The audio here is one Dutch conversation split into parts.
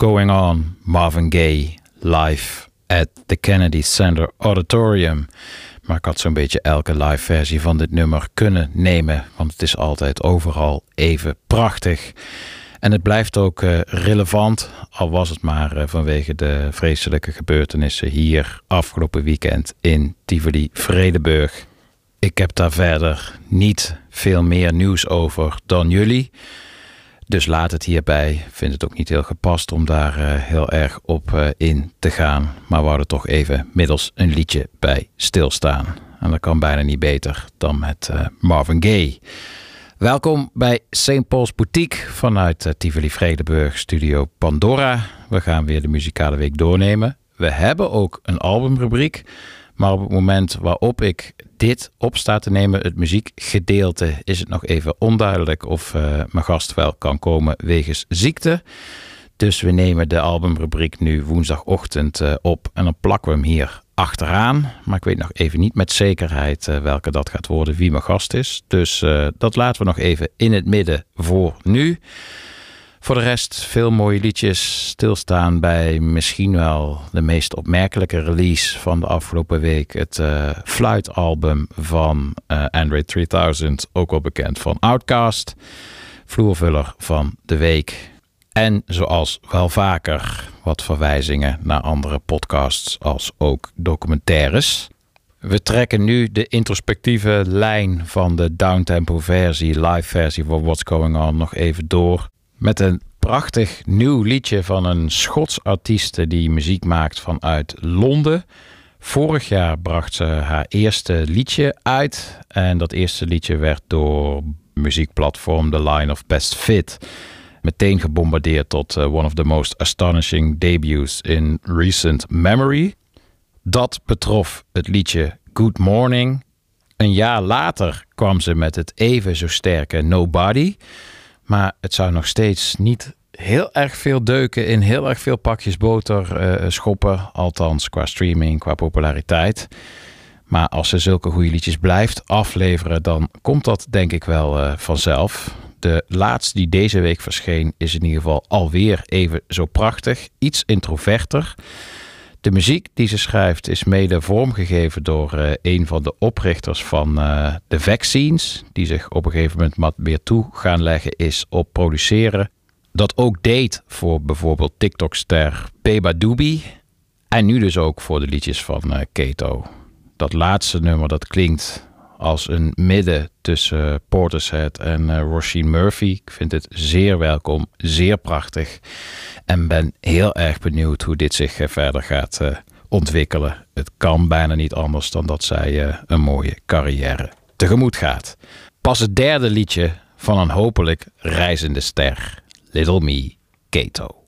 Going On, Marvin Gaye, live at the Kennedy Center Auditorium. Maar ik had zo'n beetje elke live versie van dit nummer kunnen nemen, want het is altijd overal even prachtig. En het blijft ook eh, relevant, al was het maar eh, vanwege de vreselijke gebeurtenissen hier afgelopen weekend in Tivoli-Vredenburg. Ik heb daar verder niet veel meer nieuws over dan jullie. Dus laat het hierbij. Ik vind het ook niet heel gepast om daar eh, heel erg op eh, in te gaan. Maar we houden toch even middels een liedje bij stilstaan. En dat kan bijna niet beter dan met eh, Marvin Gaye. Welkom bij St. Paul's Boutique vanuit Tivoli Vredenburg Studio Pandora. We gaan weer de muzikale week doornemen. We hebben ook een albumrubriek. Maar op het moment waarop ik dit op sta te nemen, het muziekgedeelte, is het nog even onduidelijk of uh, mijn gast wel kan komen wegens ziekte. Dus we nemen de albumrubriek nu woensdagochtend uh, op en dan plakken we hem hier achteraan. Maar ik weet nog even niet met zekerheid uh, welke dat gaat worden, wie mijn gast is. Dus dat laten we nog even in het midden voor nu. Voor de rest veel mooie liedjes. Stilstaan bij misschien wel de meest opmerkelijke release van de afgelopen week. Het uh, fluitalbum van uh, Andre 3000, ook wel bekend van Outkast. Vloervuller van de week. En zoals wel vaker wat verwijzingen naar andere podcasts als ook documentaires. We trekken nu de introspectieve lijn van de downtempo versie, live versie van What's Going On nog even door met een prachtig nieuw liedje van een Schots artieste die muziek maakt vanuit Londen. Vorig jaar bracht ze haar eerste liedje uit. En dat eerste liedje werd door muziekplatform The Line of Best Fit meteen gebombardeerd tot uh, one of the most astonishing debuts in recent memory. Dat betrof het liedje Good Morning. Een jaar later kwam ze met het even zo sterke Nobody. Maar het zou nog steeds niet heel erg veel deuken in heel erg veel pakjes boter uh, schoppen. Althans, qua streaming, qua populariteit. Maar als ze zulke goede liedjes blijft afleveren, dan komt dat denk ik wel uh, vanzelf. De laatste die deze week verscheen is in ieder geval alweer even zo prachtig. Iets introverter. De muziek die ze schrijft is mede vormgegeven door uh, een van de oprichters van uh, de Vaccines, die zich op een gegeven moment wat meer toe gaan leggen is op produceren. Dat ook deed voor bijvoorbeeld TikTok-ster Beba en nu dus ook voor de liedjes van uh, Keto. Dat laatste nummer dat klinkt als een midden tussen Portishead en uh, Roisin Murphy. Ik vind het zeer welkom, zeer prachtig. En ben heel erg benieuwd hoe dit zich uh, verder gaat ontwikkelen. Het kan bijna niet anders dan dat zij een mooie carrière tegemoet gaat. Pas het derde liedje van een hopelijk reizende ster. Little Me, Kato.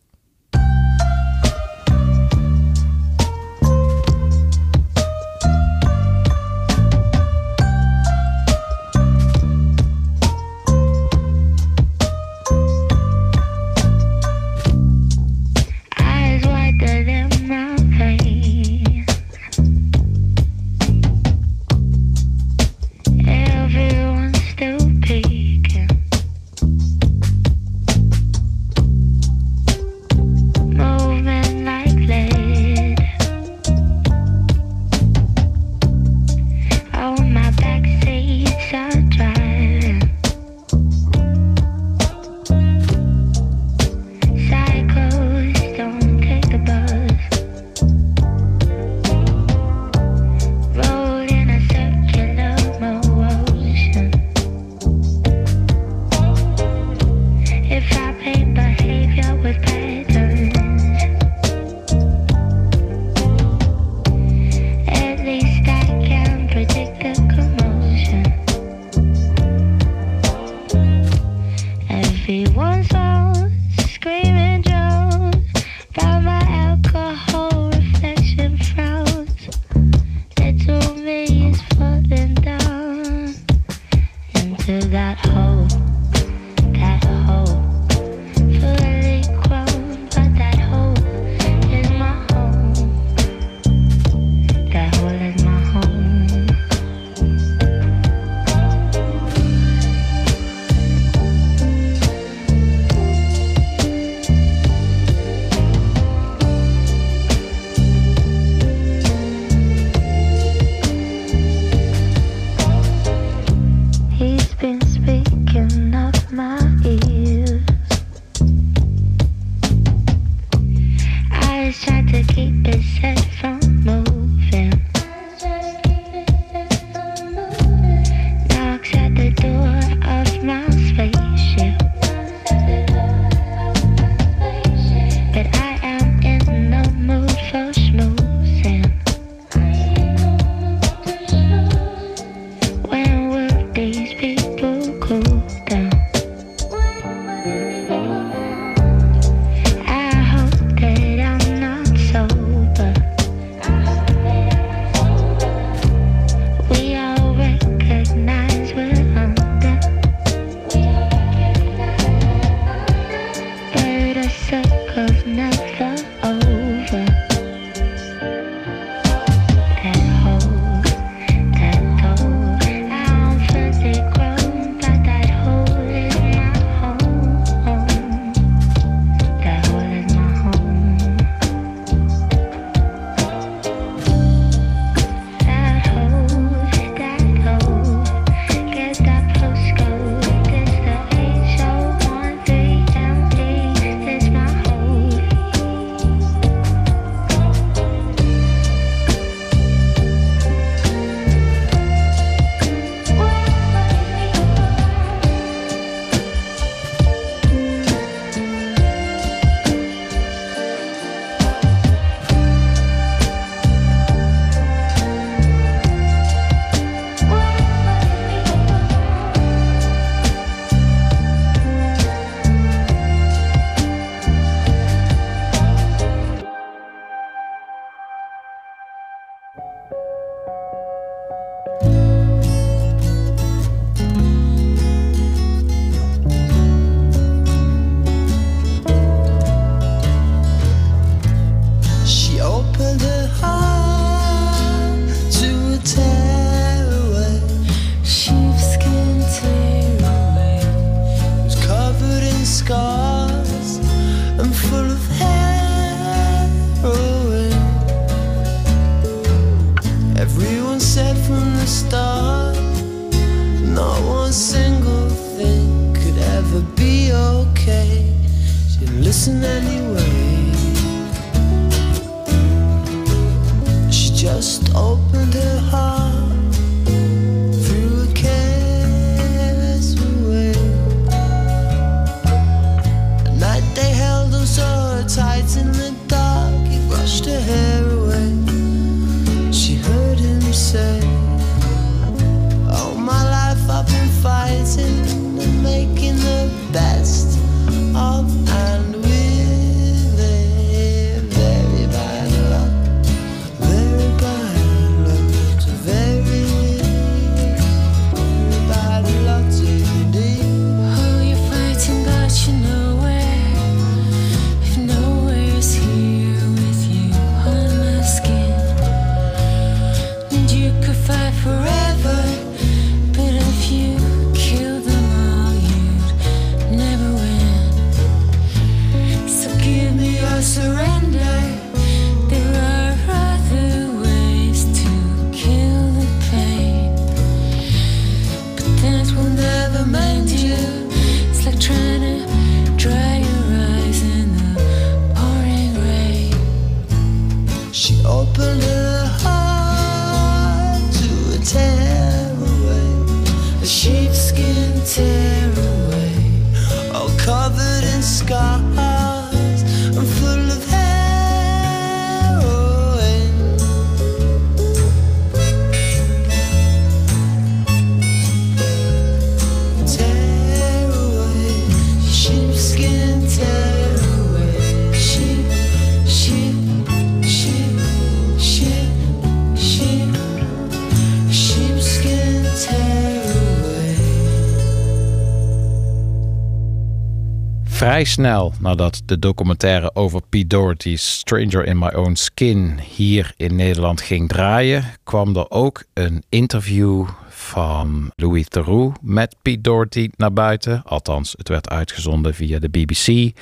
Vrij snel nadat de documentaire over Pete Doherty's Stranger in My Own Skin hier in Nederland ging draaien, kwam er ook een interview van Louis Theroux met Pete Doherty naar buiten. Althans, het werd uitgezonden via de BBC.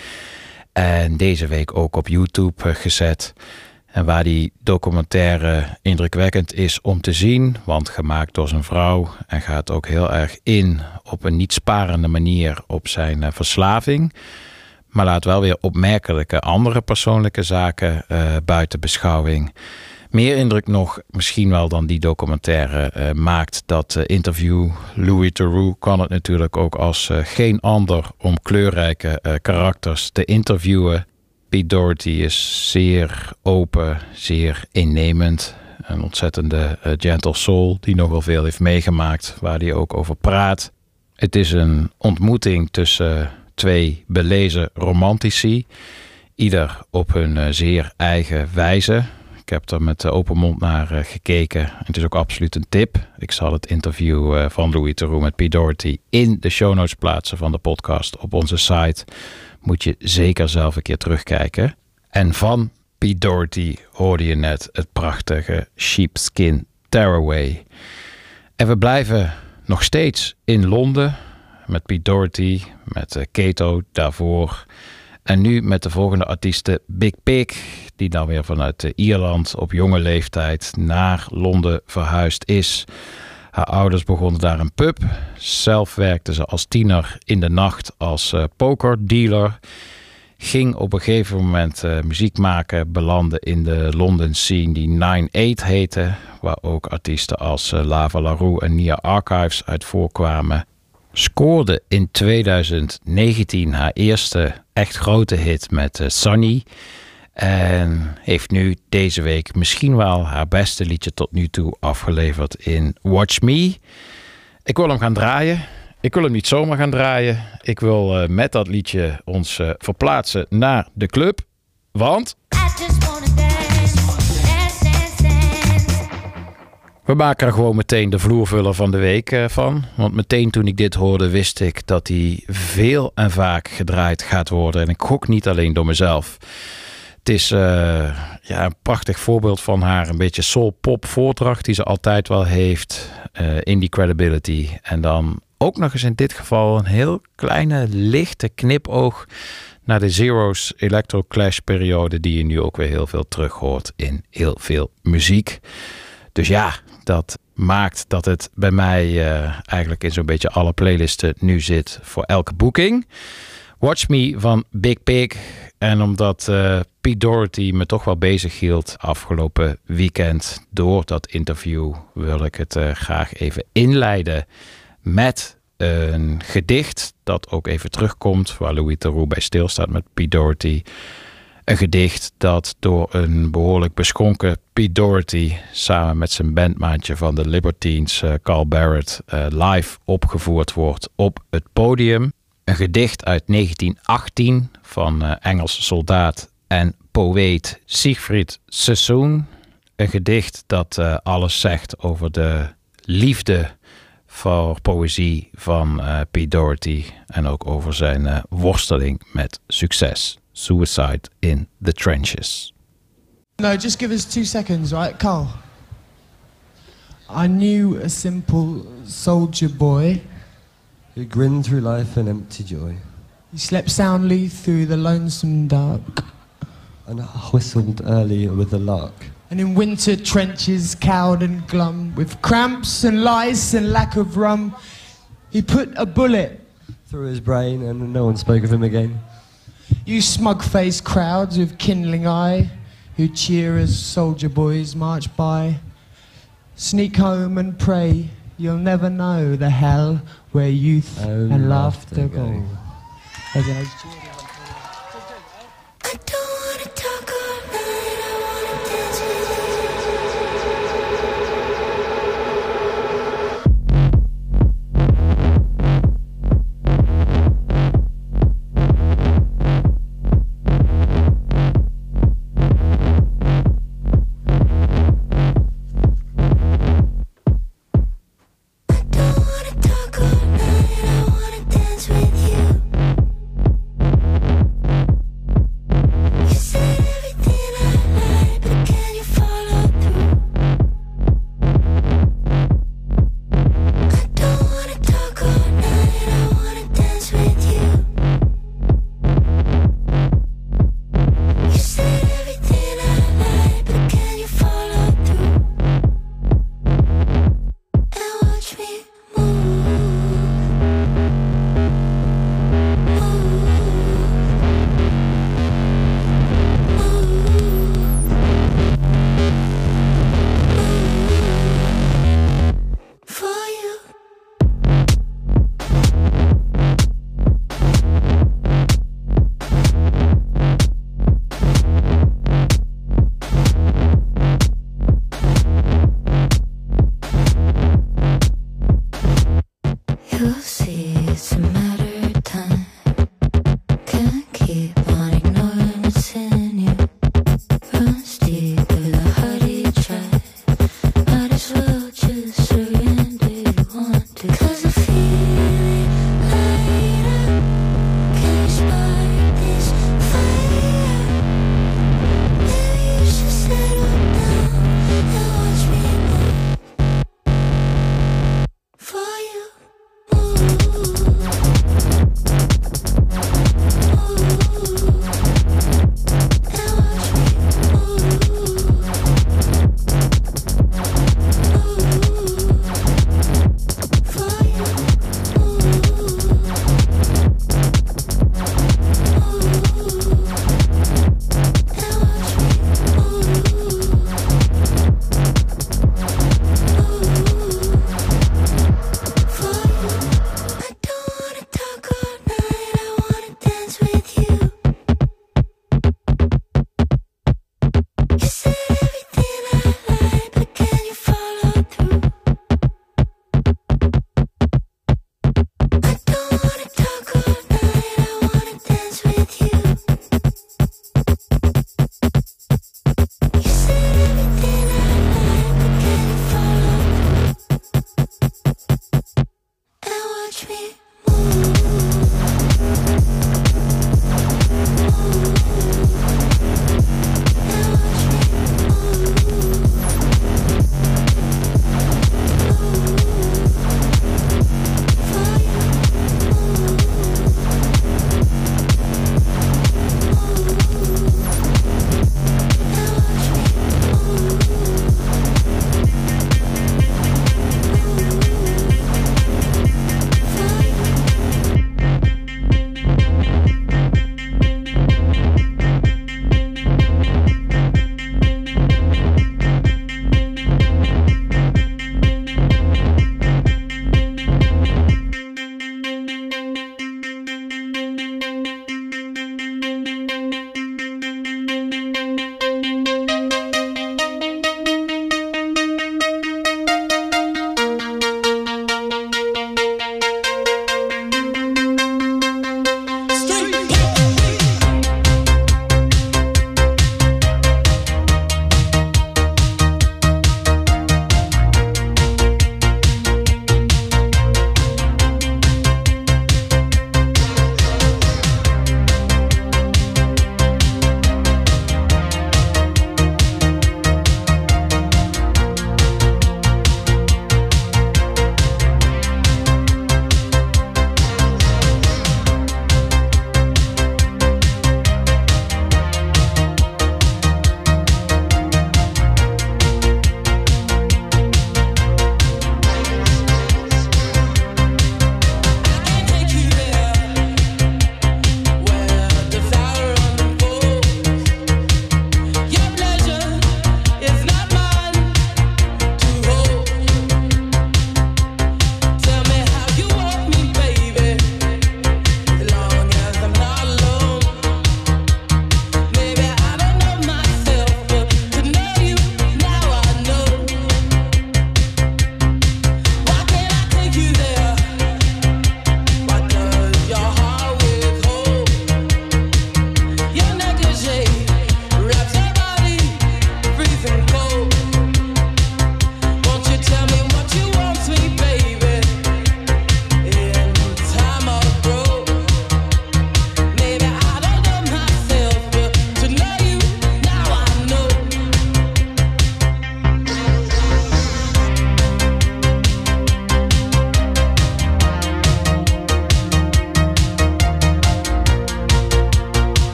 En deze week ook op YouTube gezet. En waar die documentaire indrukwekkend is om te zien, want gemaakt door zijn vrouw en gaat ook heel erg in op een niet sparende manier op zijn uh, verslaving. Maar laat wel weer opmerkelijke andere persoonlijke zaken uh, buiten beschouwing. Meer indruk nog, misschien wel dan die documentaire uh, maakt dat interview. Louis Theroux kan het natuurlijk ook als geen ander om kleurrijke karakters te interviewen. Pete Doherty is zeer open, zeer innemend. Een ontzettende uh, gentle soul die nogal veel heeft meegemaakt, waar hij ook over praat. Het is een ontmoeting tussen twee belezen romantici, ieder op hun uh, zeer eigen wijze. Ik heb er met open mond naar uh, gekeken. Het is ook absoluut een tip. Ik zal het interview van Louis Theroux met Pete Doherty in de show notes plaatsen van de podcast op onze site moet je zeker zelf een keer terugkijken. En van Pete Doherty hoorde je net het prachtige Sheepskin Tearaway. En we blijven nog steeds in Londen met Pete Doherty, met Kato daarvoor. En nu met de volgende artiesten Big Pig, die dan weer vanuit Ierland op jonge leeftijd naar Londen verhuisd is. Haar ouders begonnen daar een pub. Zelf werkte ze als tiener in de nacht als uh, pokerdealer. Ging op een gegeven moment uh, muziek maken, belandde in de London scene die 9-8 heette. Waar ook artiesten als uh, Lava LaRue en Nia Archives uit voorkwamen. Scoorde in 2019 haar eerste echt grote hit met Sunny. En heeft nu deze week misschien wel haar beste liedje tot nu toe afgeleverd in Watch Me. Ik wil hem gaan draaien. Ik wil hem niet zomaar gaan draaien. Ik wil uh, met dat liedje ons uh, verplaatsen naar de club. Want. We maken er gewoon meteen de vloervuller van de week uh, van. Want meteen toen ik dit hoorde, wist ik dat hij veel en vaak gedraaid gaat worden. En ik gok niet alleen door mezelf. Het is uh, ja, een prachtig voorbeeld van haar een beetje soul-pop voordracht die ze altijd wel heeft. Uh, in die credibility. En dan ook nog eens in dit geval een heel kleine lichte knipoog naar de Zero's Electro Clash periode die je nu ook weer heel veel terug hoort in heel veel muziek. Dus ja, dat maakt dat het bij mij uh, eigenlijk in zo'n beetje alle playlisten nu zit voor elke boeking. Watch Me van Big Pig. En omdat uh, Pete Doherty me toch wel bezig hield afgelopen weekend door dat interview, wil ik het uh, graag even inleiden met een gedicht dat ook even terugkomt, waar Louis Theroux bij stilstaat met Pete Doherty. Een gedicht dat door een behoorlijk beschonken Pete Doherty samen met zijn bandmaatje van de Libertines, uh, Carl Barrett, live opgevoerd wordt op het podium. Een gedicht uit 1918 van uh, Engelse soldaat en poëet Siegfried Sassoon. Een gedicht dat uh, alles zegt over de liefde voor poëzie van uh, Pete Doherty en ook over zijn worsteling met succes. Suicide in the Trenches. No, just give us two seconds, right, Carl? I knew a simple soldier boy who grinned through life an empty joy. He slept soundly through the lonesome dark. And whistled early with the lark. And in winter trenches, cowed and glum, with cramps and lice and lack of rum, he put a bullet through his brain, and no one spoke of him again. You smug-faced crowds with kindling eye, who cheer as soldier boys march by, sneak home and pray You'll never know the hell where youth Oh, and laughter go. go.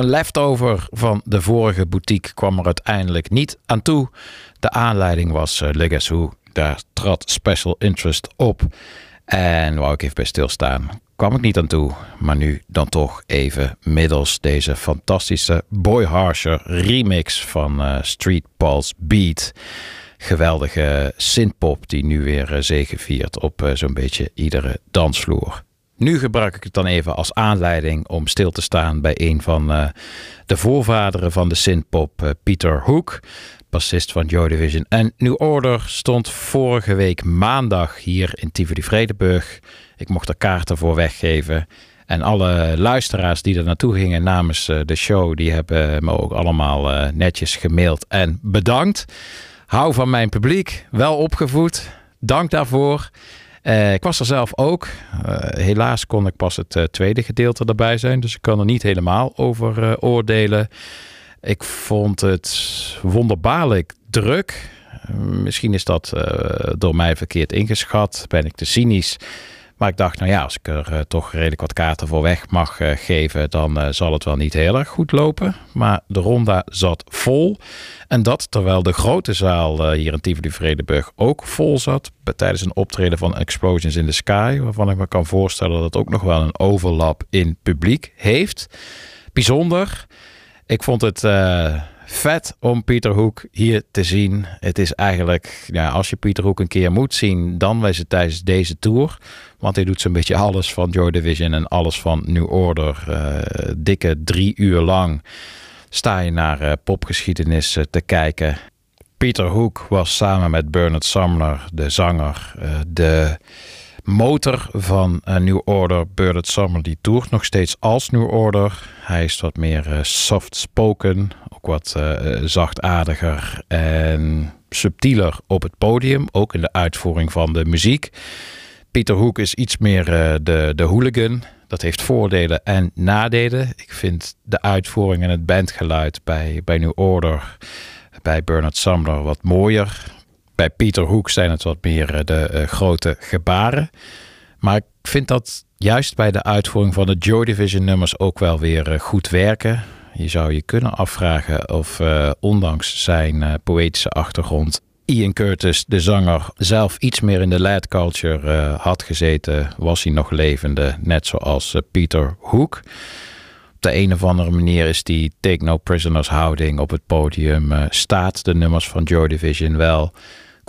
Een leftover van de vorige boutique kwam er uiteindelijk niet aan toe. De aanleiding was uh, Le Who. Daar trad Special Interest op. En wou ik even bij stilstaan. Kwam ik niet aan toe, maar nu dan toch even middels deze fantastische Boy Harsher remix van uh, Street Pulse Beat. Geweldige synthpop die nu weer uh, zegeviert op zo'n beetje iedere dansvloer. Nu gebruik ik het dan even als aanleiding om stil te staan bij een van uh, de voorvaderen van de synthpop, uh, Peter Hook, bassist van Joy Division. En New Order stond vorige week maandag hier in Tivoli Vredenburg. Ik mocht er kaarten voor weggeven. En alle luisteraars die er naartoe gingen namens uh, de show, die hebben me ook allemaal netjes gemaild en bedankt. Hou van mijn publiek, wel opgevoed. Dank daarvoor. Uh, ik was er zelf ook. Uh, helaas kon ik pas het uh, tweede gedeelte erbij zijn, dus ik kan er niet helemaal over oordelen. Ik vond het wonderbaarlijk druk. misschien is dat door mij verkeerd ingeschat. Ben ik te cynisch. Maar ik dacht, nou ja, als ik er uh, toch redelijk wat kaarten voor weg mag uh, geven, dan uh, zal het wel niet heel erg goed lopen. Maar de ronda zat vol. En dat terwijl de grote zaal hier in Tivoli Vredenburg ook vol zat. Tijdens een optreden van Explosions in the Sky. Waarvan ik me kan voorstellen dat het ook nog wel een overlap in publiek heeft. Bijzonder. Ik vond het vet om Pieter Hoek hier te zien. Het is eigenlijk, ja, als je Pieter Hoek een keer moet zien, dan was het tijdens deze tour. Want hij doet zo'n beetje alles van Joy Division en alles van New Order. Uh, dikke drie uur lang sta je naar uh, popgeschiedenis te kijken. Pieter Hoek was samen met Bernard Sumner, de zanger, de motor van New Order. Bernard Sumner die toert nog steeds als New Order. Hij is wat meer soft-spoken, ook wat zachtaardiger en subtieler op het podium. Ook in de uitvoering van de muziek. Pieter Hoek is iets meer uh, de, de hooligan. Dat heeft voordelen en nadelen. Ik vind de uitvoering en het bandgeluid bij, bij New Order, bij Bernard Sumner wat mooier. Bij Pieter Hoek zijn het wat meer de uh, grote gebaren. Maar ik vind dat juist bij de uitvoering van de Joy Division nummers ook wel weer uh, goed werken. Je zou je kunnen afvragen of ondanks zijn poëtische achtergrond Ian Curtis, de zanger, zelf iets meer in de lad culture had gezeten, was hij nog levende, net zoals Peter Hook. Op de een of andere manier is die Take No Prisoners houding op het podium, staat de nummers van Joy Division wel.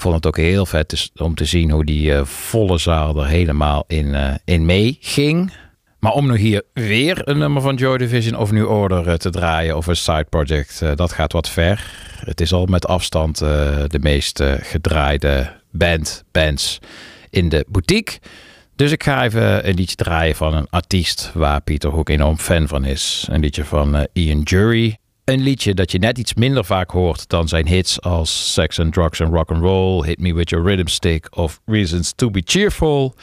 Ik vond het ook heel vet om te zien hoe die volle zaal er helemaal in, in mee ging. Maar om nu hier weer een nummer van Joy Division of New Order te draaien of een side project, dat gaat wat ver. Het is al met afstand uh, de meest uh, gedraaide band, bands in de boutique. Dus ik ga even een liedje draaien van een artiest waar Pieter Hoek enorm fan van is. Een liedje van uh, Ian Jury. Een liedje dat je net iets minder vaak hoort dan zijn hits als Sex and Drugs and Rock and Roll, Hit Me With Your Rhythm Stick of Reasons To Be Cheerful.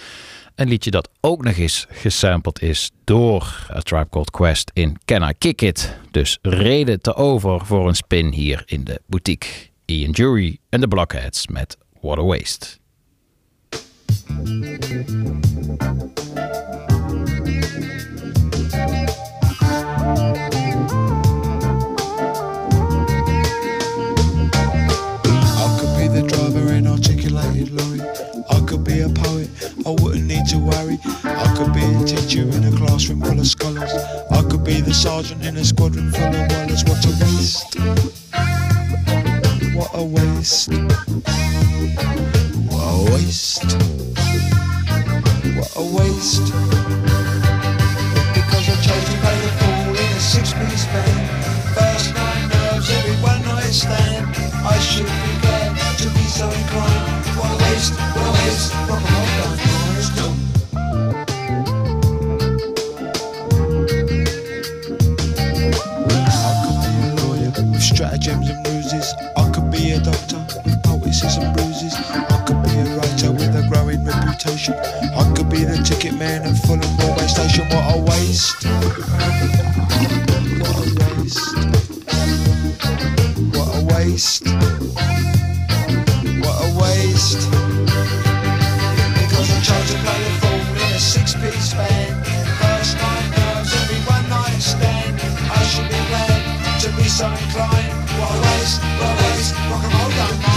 Een liedje dat ook nog eens gesampled is door A Tribe Called Quest in Can I Kick It. Dus reden te over voor een spin hier in de boutique. Ian Jury en de Blockheads met What a Waste. To worry. I could be a teacher in a classroom full of scholars. I could be the sergeant in a squadron full of wallers. What a waste. What a waste. What a waste. What a waste. Because I chose to play the fool in a six-piece band. First night nerves, every one night stand. I should be glad to be so inclined. What a waste, what a waste, rock and roll stratagems and ruses. I could be a doctor with poesis and bruises. I could be a writer with a growing reputation. I could be the ticket man at Fulham Broadway Station. What a waste! What a waste! What a waste! What a waste! Because I chose to play the fool in a six-piece band. First night nerves, every one night stand. I should Wat place, roll bass, rock and roll.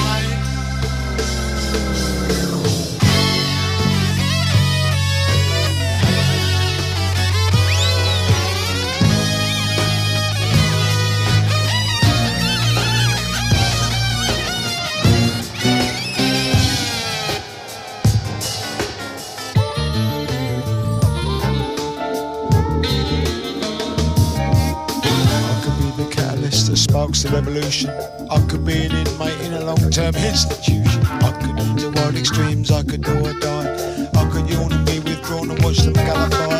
the revolution. I could be an inmate in a long-term institution. I could into wild extremes, I could do or die. I could yawn and be withdrawn and watch them gallop by.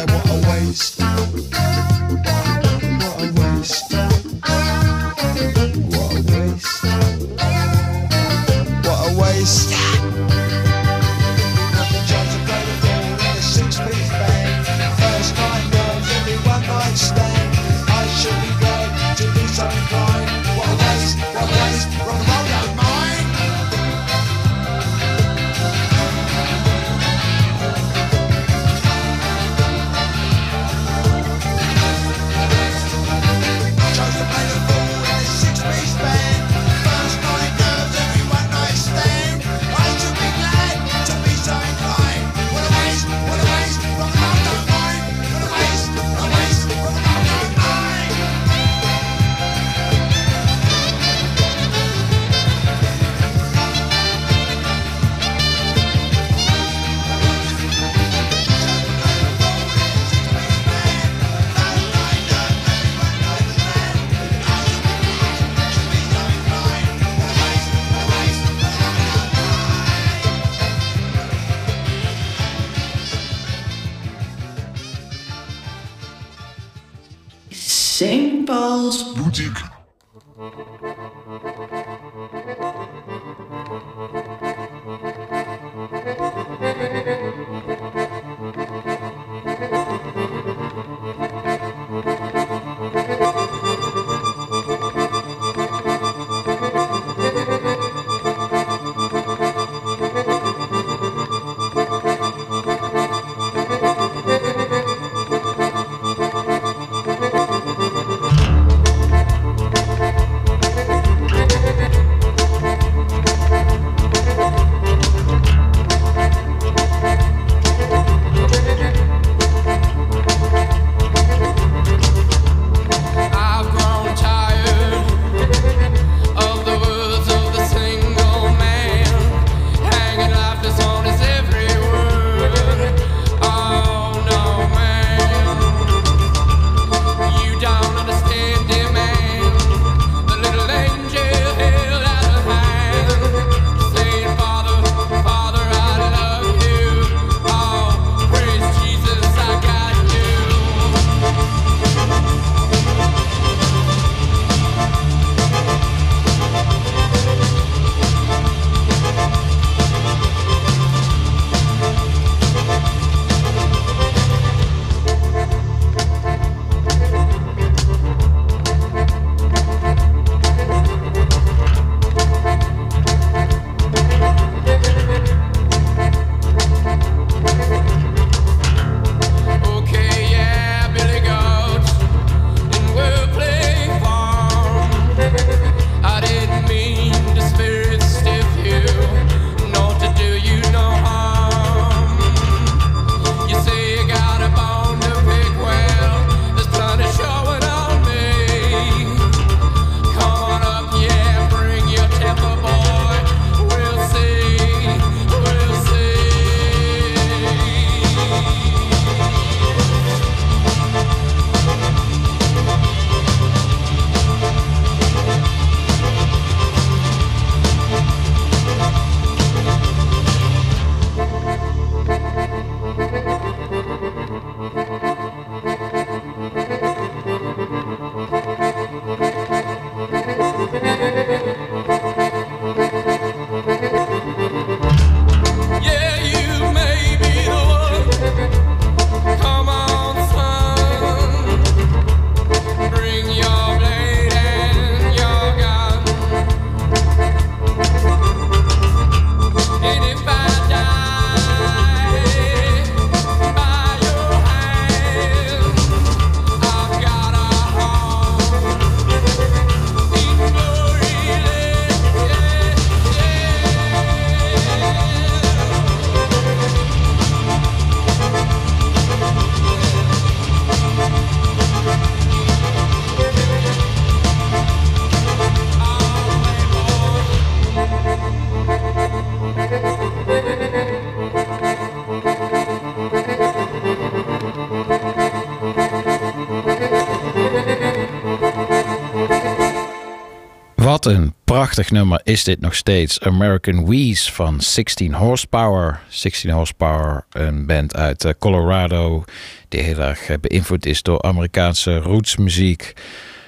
Prachtig nummer is dit nog steeds. American Wheeze van 16 Horsepower. 16 Horsepower, een band uit eh, Colorado die heel erg eh, beïnvloed is door Amerikaanse rootsmuziek.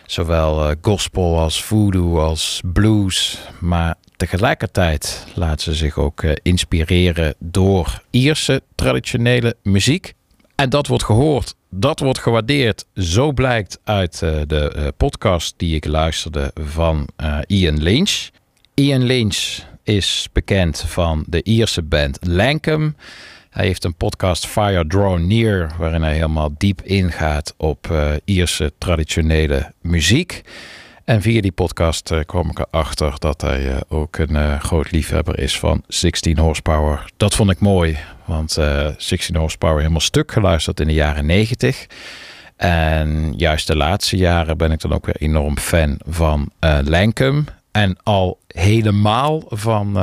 Zowel eh, gospel als voodoo als blues. Maar tegelijkertijd laten ze zich ook inspireren door Ierse traditionele muziek. En dat wordt gehoord, dat wordt gewaardeerd. Zo blijkt uit uh, de uh, podcast die ik luisterde van uh, Ian Lynch. Ian Lynch is bekend van de Ierse band Lankum. Hij heeft een podcast Fire Draw Near, waarin hij helemaal diep ingaat op Ierse traditionele muziek. En via die podcast uh, kwam ik erachter dat hij uh, ook een uh, groot liefhebber is van 16 horsepower. Dat vond ik mooi, want 16 horsepower helemaal stuk geluisterd in de jaren 90. En juist de laatste jaren ben ik dan ook weer enorm fan van Lankum. En al helemaal van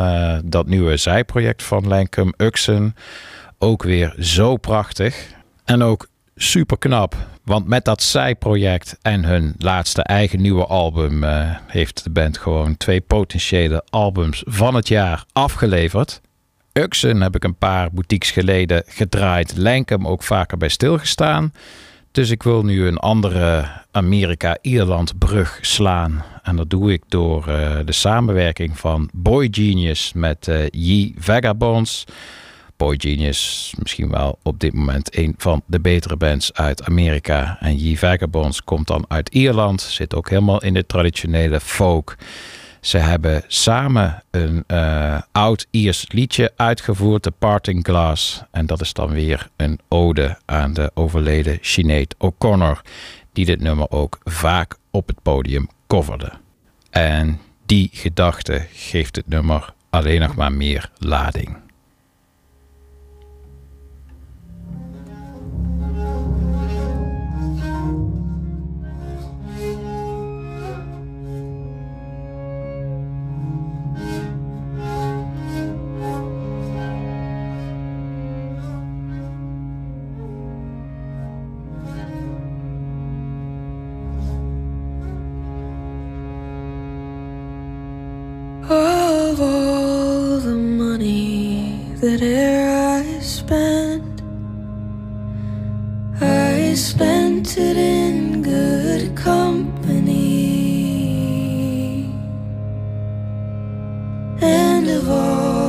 dat nieuwe zijproject van Lankum, Uxen. Ook weer zo prachtig. En ook super knap. Want met dat zijproject en hun laatste eigen nieuwe album uh, heeft de band gewoon twee potentiële albums van het jaar afgeleverd. Uxen heb ik een paar boutiques geleden gedraaid. Lankum ook vaker bij stilgestaan. Dus ik wil nu een andere Amerika-Ierland brug slaan. En dat doe ik door uh, de samenwerking van Boy Genius met uh, Ye Vagabonds. Boy Genius misschien wel op dit moment een van de betere bands uit Amerika. En Ye Vagabonds komt dan uit Ierland, zit ook helemaal in de traditionele folk. Ze hebben samen een uh, oud Iers liedje uitgevoerd, The Parting Glass. En dat is dan weer een ode aan de overleden Sinead O'Connor, die dit nummer ook vaak op het podium coverde. En die gedachte geeft het nummer alleen nog maar meer lading. Of all the money that e'er I spent, I spent it in good company, and of all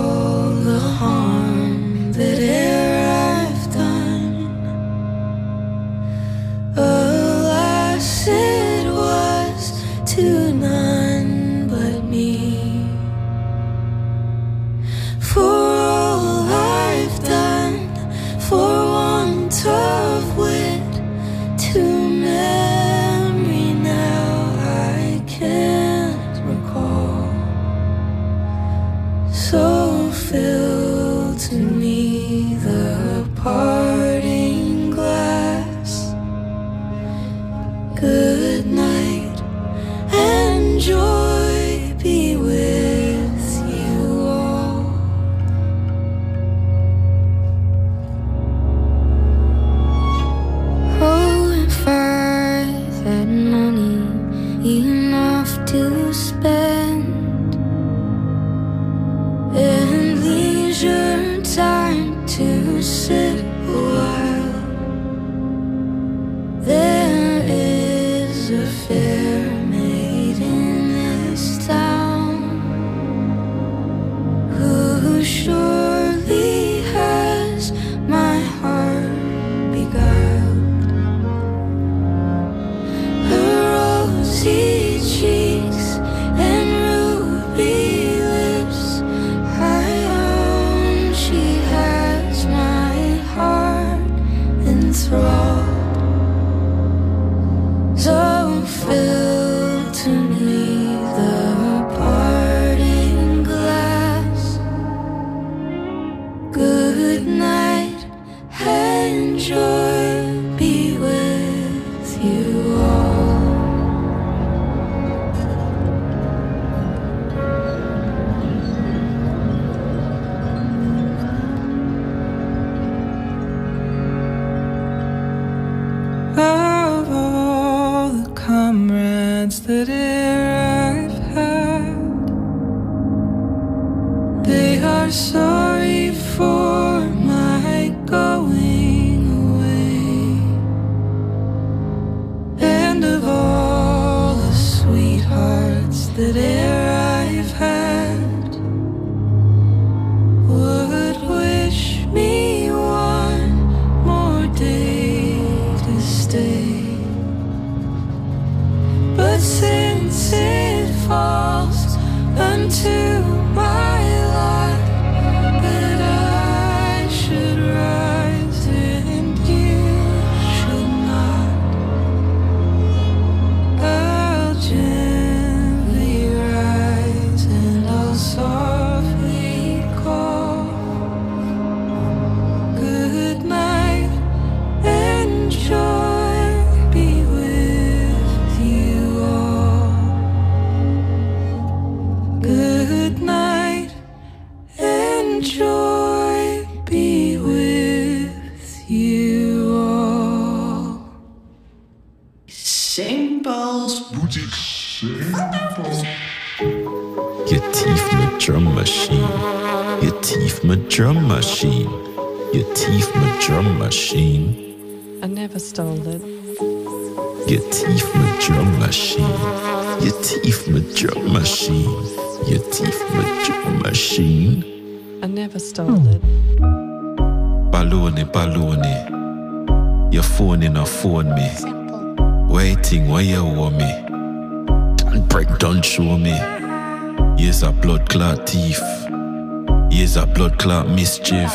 is machine. Je tief me drum machine. I never stole it. Your teeth, my drum machine. Your teeth, my drum machine. Your teeth, my drum machine. I never stole it. Baloney, baloney. Your phone in a phone me. Waiting where you want me. Don't break, don't show me. Here's a blood clot thief. Here's a blood clot mischief.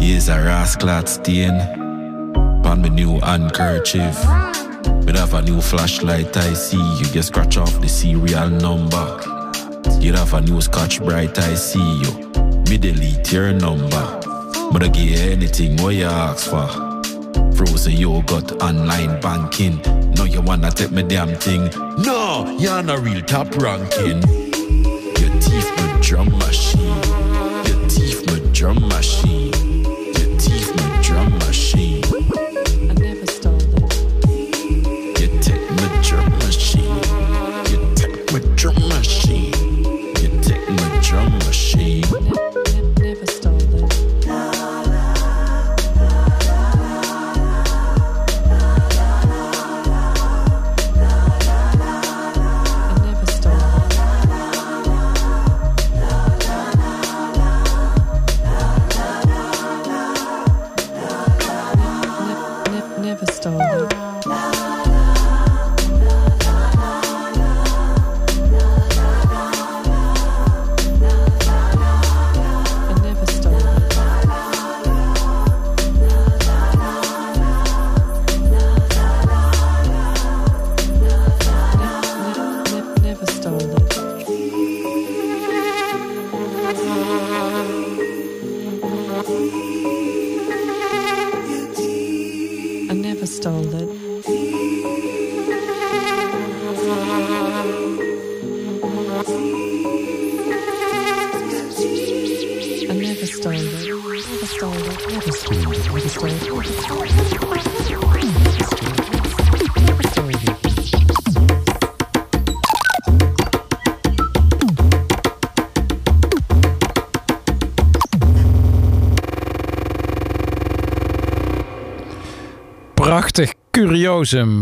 Here's a rascal stain. Pan me new handkerchief. Me have a new flashlight, I see. You get scratch off the serial number. You have a new scotch bright, I see you. Me delete your number. But I give anything what you ask for. Frozen yogurt, online banking. No, you wanna take me damn thing. No, you're not real top ranking. Your teeth my drum machine. Your teeth my drum machine.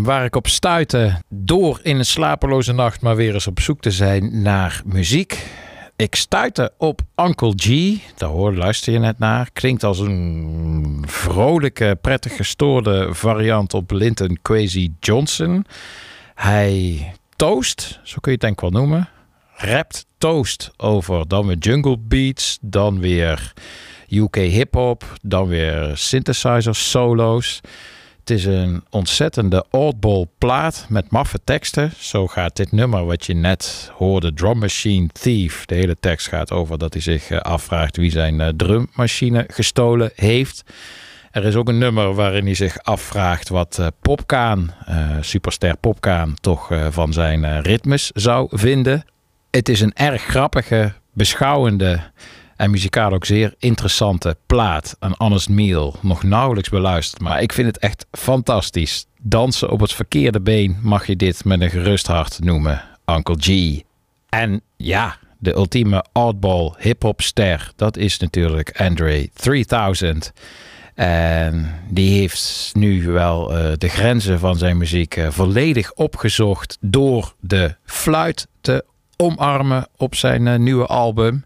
Waar ik op stuitte door in een slapeloze nacht maar weer eens op zoek te zijn naar muziek. Ik stuitte op Uncle G, daar hoor, luister je net naar. Klinkt als een vrolijke, prettig gestoorde variant op Linton Kwesi Johnson. Hij toast, zo kun je het denk ik wel noemen. Rapt toast over dan weer jungle beats, dan weer UK hip-hop, dan weer synthesizer solo's. Het is een ontzettende oddball plaat met maffe teksten. Zo gaat dit nummer wat je net hoorde, Drum Machine Thief. De hele tekst gaat over dat hij zich eh, afvraagt wie zijn eh, drummachine gestolen heeft. Er is ook een nummer waarin hij zich afvraagt wat eh, Popkaan, superster Popkaan, toch van zijn ritmes zou vinden. Het is een erg grappige, beschouwende en muzikaal ook zeer interessante plaat. Een honest meal. Nog nauwelijks beluisterd, maar ik vind het echt fantastisch. Dansen op het verkeerde been mag je dit met een gerust hart noemen. Uncle G. En ja, de ultieme oddball hip-hop ster, dat is natuurlijk Andre 3000. En die heeft nu wel eh, de grenzen van zijn muziek eh, volledig opgezocht door de fluit te omarmen op zijn eh, nieuwe album.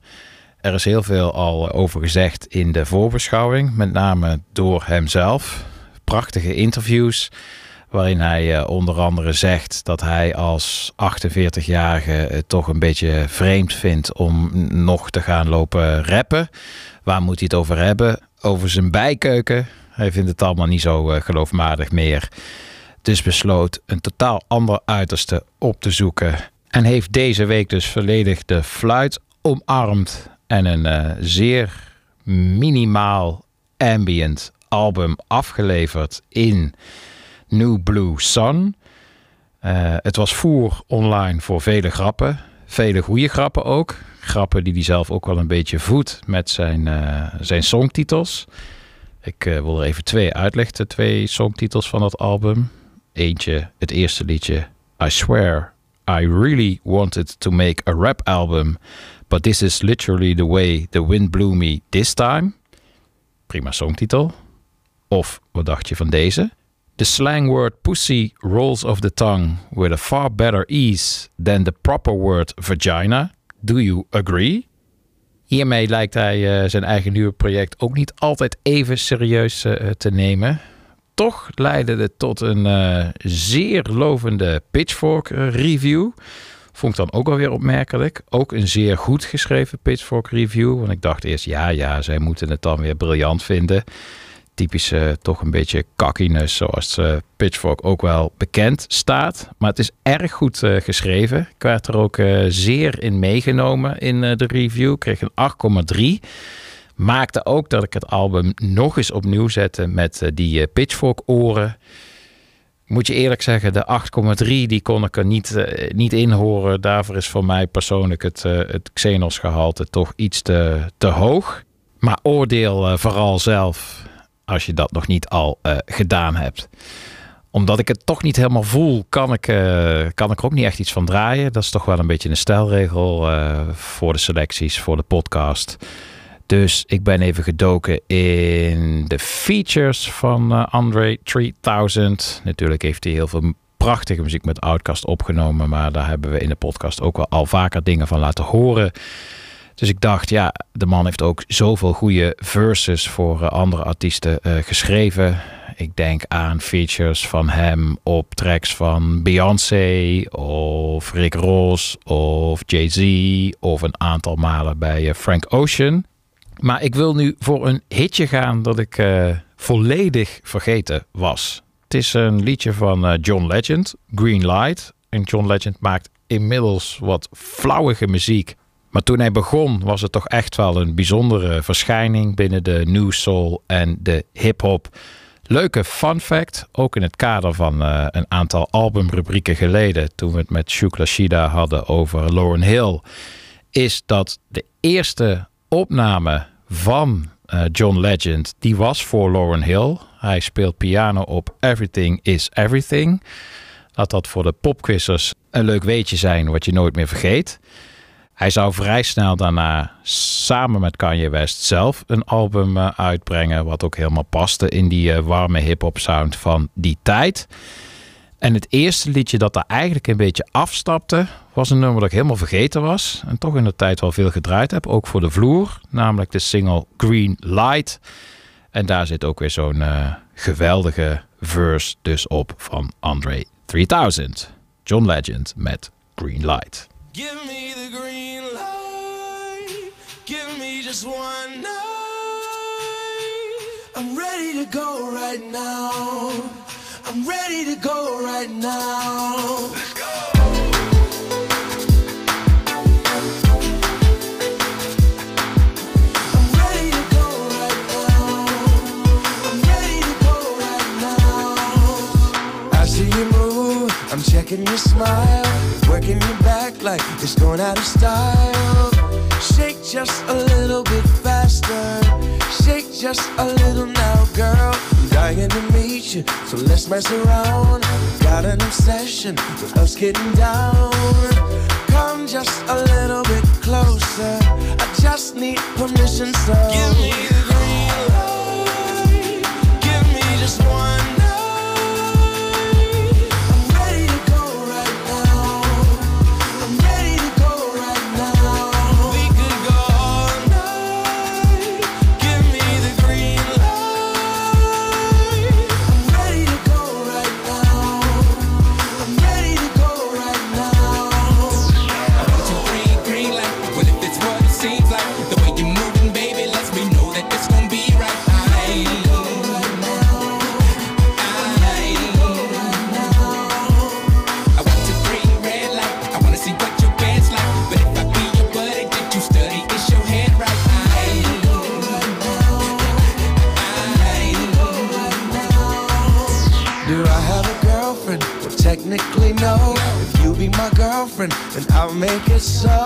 Er is heel veel al over gezegd in de voorbeschouwing, met name door hemzelf. Prachtige interviews waarin hij eh, onder andere zegt dat hij als 48-jarige het toch een beetje vreemd vindt om nog te gaan lopen rappen. Waar moet hij het over hebben? Over zijn bijkeuken. Hij vindt het allemaal niet zo eh, geloofwaardig meer. Dus besloot een totaal ander uiterste op te zoeken. En heeft deze week dus volledig de fluit omarmd. En een eh, zeer minimaal ambient album afgeleverd in New Blue Sun. Eh, het was voer online voor vele grappen. Vele goede grappen ook. Grappen die hij zelf ook wel een beetje voedt met zijn, eh, zijn songtitels. Ik wil er even twee uitlichten. Twee songtitels van dat album. Eentje, het eerste liedje. I swear, I really wanted to make a rap album. But this is literally the way the wind blew me this time. Prima songtitel. Of wat dacht je van deze? The slang word pussy rolls off the tongue with a far better ease than the proper word vagina. Do you agree? Hiermee lijkt hij eh, zijn eigen nieuwe project ook niet altijd even serieus eh, te nemen. Toch leidde het tot een eh, zeer lovende Pitchfork review. Vond ik dan ook alweer opmerkelijk. Ook een zeer goed geschreven Pitchfork review. Want ik dacht eerst, ja, ja, zij moeten het dan weer briljant vinden. Typische, toch een beetje cockiness, zoals eh, Pitchfork ook wel bekend staat. Maar het is erg goed eh, geschreven. Ik werd er ook eh, zeer in meegenomen in eh, de review. Kreeg een 8,3. Maakte ook dat ik het album nog eens opnieuw zette met eh, die eh, Pitchfork oren. Moet je eerlijk zeggen, de 8,3 die kon ik er niet, eh, niet in horen. Daarvoor is voor mij persoonlijk het, eh, het Xenos gehalte toch iets te, te hoog. Maar oordeel eh, vooral zelf als je dat nog niet al gedaan hebt. Omdat ik het toch niet helemaal voel, kan ik, kan ik er ook niet echt iets van draaien. Dat is toch wel een beetje een stijlregel eh, voor de selecties, voor de podcast. Dus ik ben even gedoken in de features van eh, Andre 3000. Natuurlijk heeft hij heel veel prachtige muziek met Outkast opgenomen. Maar daar hebben we in de podcast ook wel al vaker dingen van laten horen. Dus ik dacht, ja, de man heeft ook zoveel goede verses voor eh, andere artiesten eh, geschreven. Ik denk aan features van hem op tracks van Beyoncé of Rick Ross of Jay-Z of een aantal malen bij Frank Ocean. Maar ik wil nu voor een hitje gaan dat ik eh, volledig vergeten was. Het is een liedje van eh, John Legend, Green Light. En John Legend maakt inmiddels wat flauwige muziek. Maar toen hij begon was het toch echt wel een bijzondere verschijning binnen de new soul en de hip-hop. Leuke fun fact, ook in het kader van eh, een aantal albumrubrieken geleden, toen we het met Shukla Shida hadden over Lauren Hill, is dat de eerste opname van eh, John Legend, die was voor Lauren Hill. Hij speelt piano op Everything is Everything. Laat dat voor de popquizzers een leuk weetje zijn wat je nooit meer vergeet. Hij zou vrij snel daarna samen met Kanye West zelf een album eh, uitbrengen. Wat ook helemaal paste in die eh, warme hip-hop sound van die tijd. En het eerste liedje dat daar eigenlijk een beetje afstapte, was een nummer dat ik helemaal vergeten was. En toch in de tijd wel veel gedraaid heb, ook voor de vloer. Namelijk de single Green Light. En daar zit ook weer zo'n eh, geweldige verse dus op van Andre 3000. John Legend met Green Light. Give me the green light. Give me just one night. I'm ready to go right now. I'm ready to go right now. Let's go. I'm ready to go right now. I'm ready to go right now. I see you move, I'm checking your smile, working your back like it's going out of style. Shake just a little bit faster. Shake just a little now, girl. I'm dying to meet you, so let's mess around. Got an obsession with us getting down. Come just a little bit closer. I just need permission, so give me girlfriend, and I'll make it so.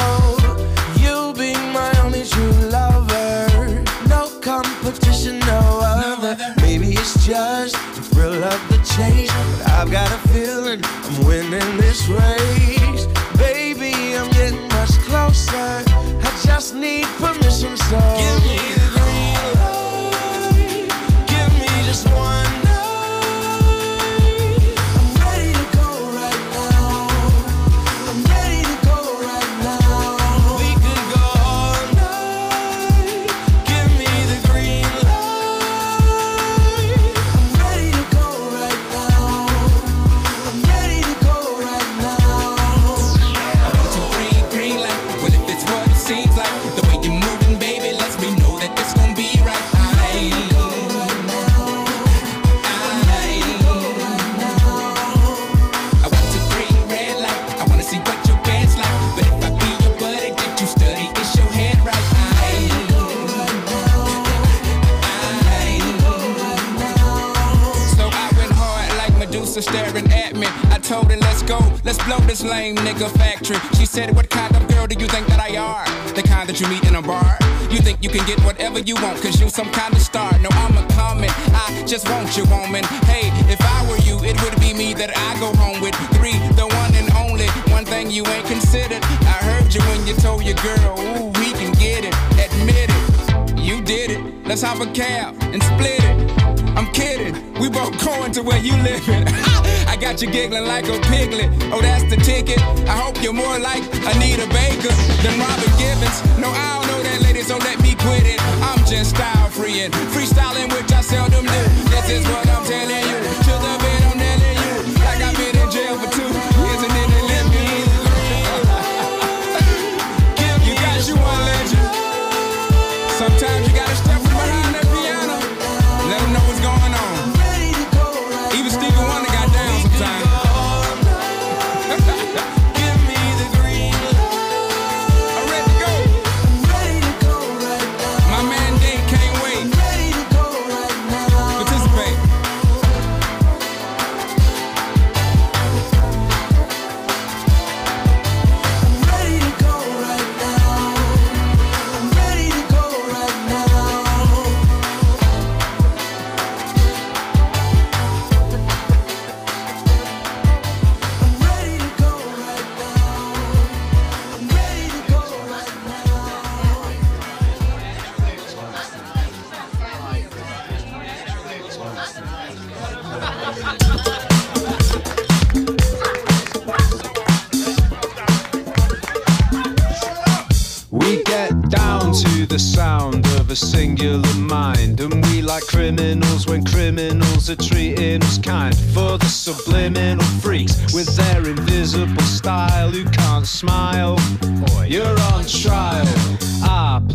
You'll be my only true lover. No competition, no other. Maybe it's just the thrill of the chase. But I've got a feeling I'm winning this race. Baby, I'm getting much closer. I just need permission. you're giggling like a piglet. Oh, that's the ticket. I hope you're more like Anita Baker than Robin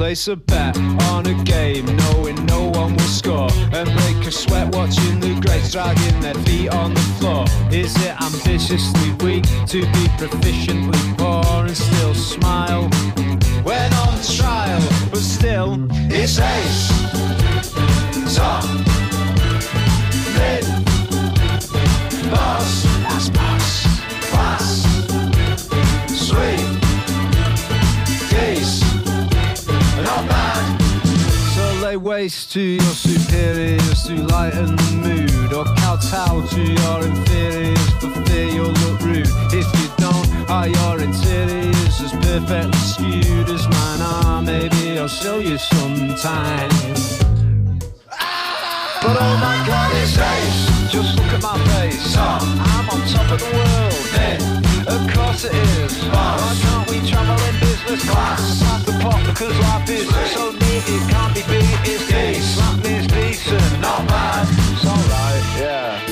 place a bet on a game. Face to your superiors to lighten the mood, or kowtow to your inferiors for fear you'll look rude. If you don't, are your interiors as perfectly skewed as mine are? Maybe I'll show you sometime. But oh my God it's ace. Just look at my face. I'm on top of the world. Hey. Of course it is. Why can't we travel in business class? Pass the pot because life is so neat it can't be beat. It's decent. Slap is decent, not bad. It's alright, yeah.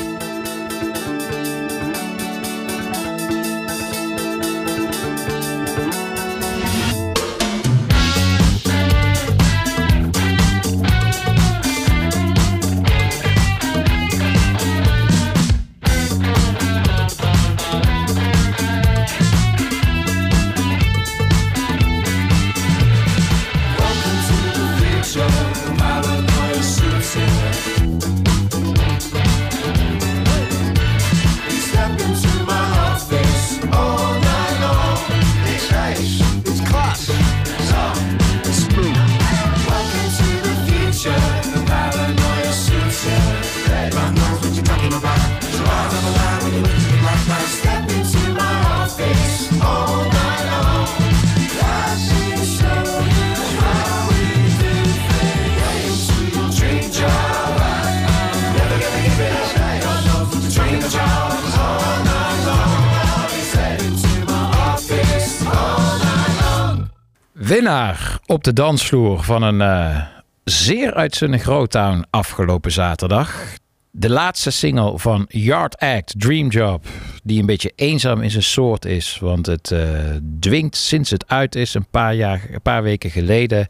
Winnaar op de dansvloer van een eh, zeer uitzonderlijk Growtown afgelopen zaterdag. De laatste single van Yard Act, Dream Job, die een beetje eenzaam in zijn soort is. Want het eh, dwingt sinds het uit is, een paar, jaar, een paar weken geleden,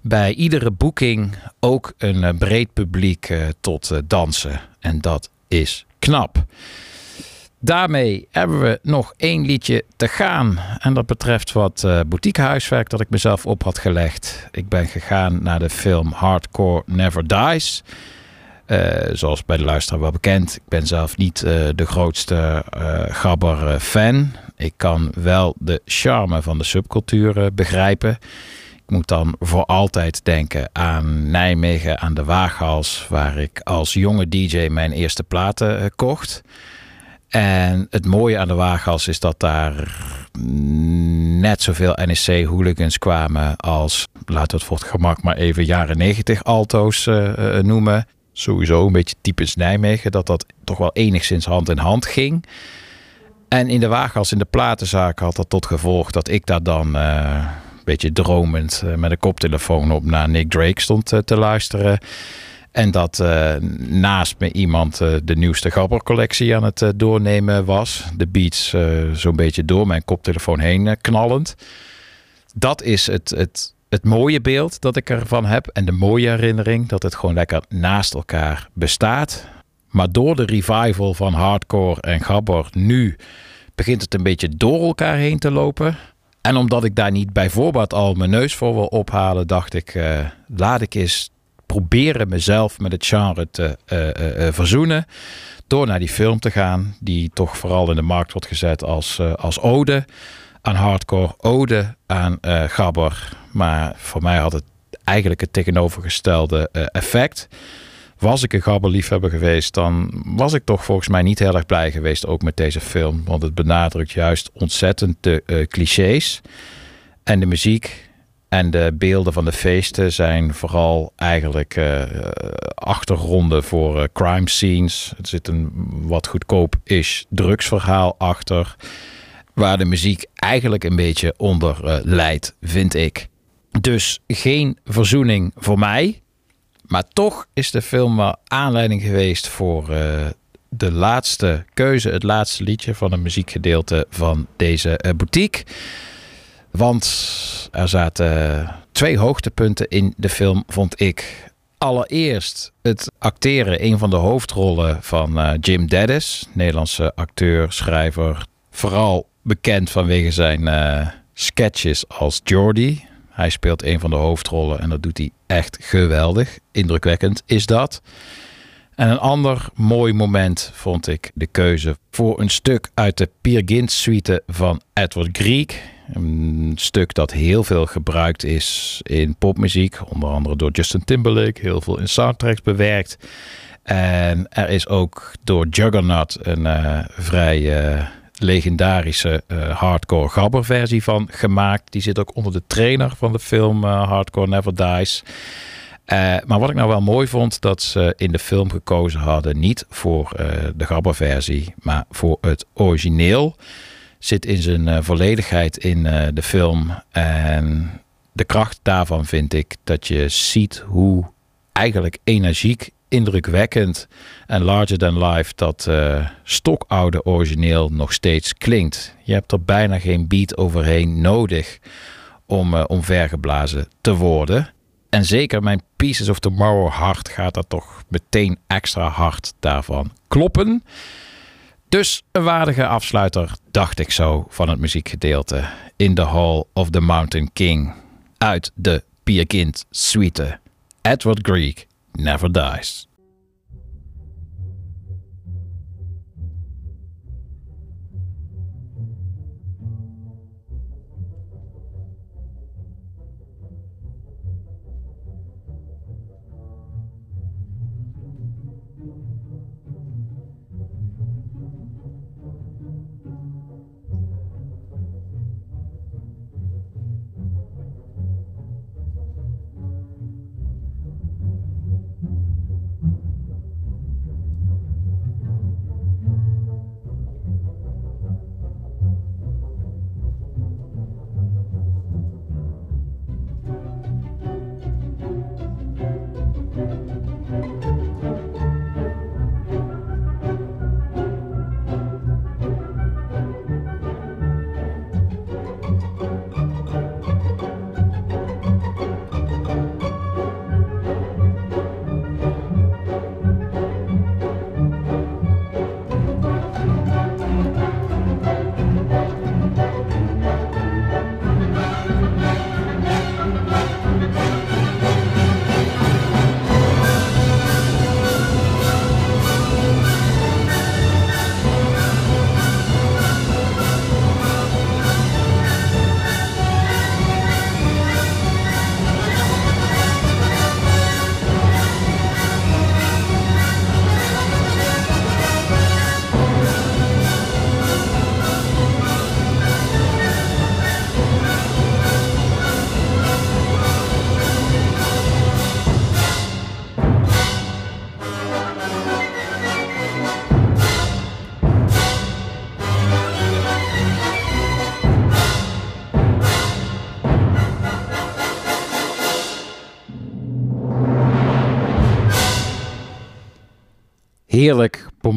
bij iedere boeking ook een eh, breed publiek tot dansen. En dat is knap. Daarmee hebben we nog één liedje te gaan. En dat betreft wat uh, boutiquehuiswerk dat ik mezelf op had gelegd. Ik ben gegaan naar de film Hardcore Never Dies. Eh, zoals bij de luisteraar wel bekend. Ik ben zelf niet eh, de grootste gabber fan. Ik kan wel de charme van de subcultuur begrijpen. Ik moet dan voor altijd denken aan Nijmegen, aan de Waaghals, waar ik als jonge DJ mijn eerste platen kocht. En het mooie aan de Waaghals is dat daar net zoveel NEC-hooligans kwamen als, laten we het voor het gemak maar even jaren 90 alto's eh, eh, noemen. Sowieso een beetje typisch Nijmegen, dat dat toch wel enigszins hand in hand ging. En in de Waaghals in de platenzaak had dat tot gevolg dat ik daar dan eh, een beetje dromend eh, met een koptelefoon op naar Nick Drake stond eh, te luisteren. En dat eh, naast me iemand eh, de nieuwste gabbercollectie aan het eh, doornemen was. De beats zo'n beetje door mijn koptelefoon heen knallend. Dat is het, het, het mooie beeld dat ik ervan heb. En de mooie herinnering dat het gewoon lekker naast elkaar bestaat. Maar door de revival van hardcore en gabber nu begint het een beetje door elkaar heen te lopen. En omdat ik daar niet bij voorbaat al mijn neus voor wil ophalen, dacht ik, laat ik eens proberen mezelf met het genre te eh, eh, eh, verzoenen. Door naar die film te gaan, die toch vooral in de markt wordt gezet als, als ode aan hardcore, ode aan gabber. Maar voor mij had het eigenlijk het tegenovergestelde effect. Was ik een gabberliefhebber geweest, dan was ik toch volgens mij niet heel erg blij geweest ook met deze film. Want het benadrukt juist ontzettend de clichés. En de muziek en de beelden van de feesten zijn vooral eigenlijk eh, achtergronden voor eh, crime scenes. Er zit een wat goedkoop-ish drugsverhaal achter. Waar de muziek eigenlijk een beetje onder eh, leidt, vind ik. Dus geen verzoening voor mij. Maar toch is de film wel aanleiding geweest voor de laatste keuze, het laatste liedje van een muziekgedeelte van deze boutique. Want er zaten twee hoogtepunten in de film, vond ik. Allereerst het acteren, een van de hoofdrollen van eh, Jim Dennis, Nederlandse acteur, schrijver. Vooral bekend vanwege zijn eh, sketches als Geordie. Hij speelt een van de hoofdrollen en dat doet hij echt geweldig. Indrukwekkend is dat. En een ander mooi moment vond ik de keuze voor een stuk uit de Peer Gynt suite van Edward Grieg. Een stuk dat heel veel gebruikt is in popmuziek, onder andere door Justin Timberlake, heel veel in soundtracks bewerkt. En er is ook door Juggernaut een eh, vrij eh, legendarische eh, hardcore gabber versie van gemaakt. Die zit ook onder de trainer van de film Hardcore Never Dies. Maar wat ik nou wel mooi vond, dat ze in de film gekozen hadden niet voor eh, de gabber versie, maar voor het origineel. Zit in zijn eh, volledigheid in eh, de film. En de kracht daarvan vind ik dat je ziet hoe eigenlijk energiek, indrukwekkend en larger than life dat eh, stokoude origineel nog steeds klinkt. Je hebt er bijna geen beat overheen nodig om uh, omvergeblazen te worden. En zeker mijn Pieces of Tomorrow hart gaat dat toch meteen extra hard daarvan kloppen. Dus een waardige afsluiter, dacht ik zo, van het muziekgedeelte. In the Hall of the Mountain King. Uit de Pierkind Suite. Edward Grieg never dies.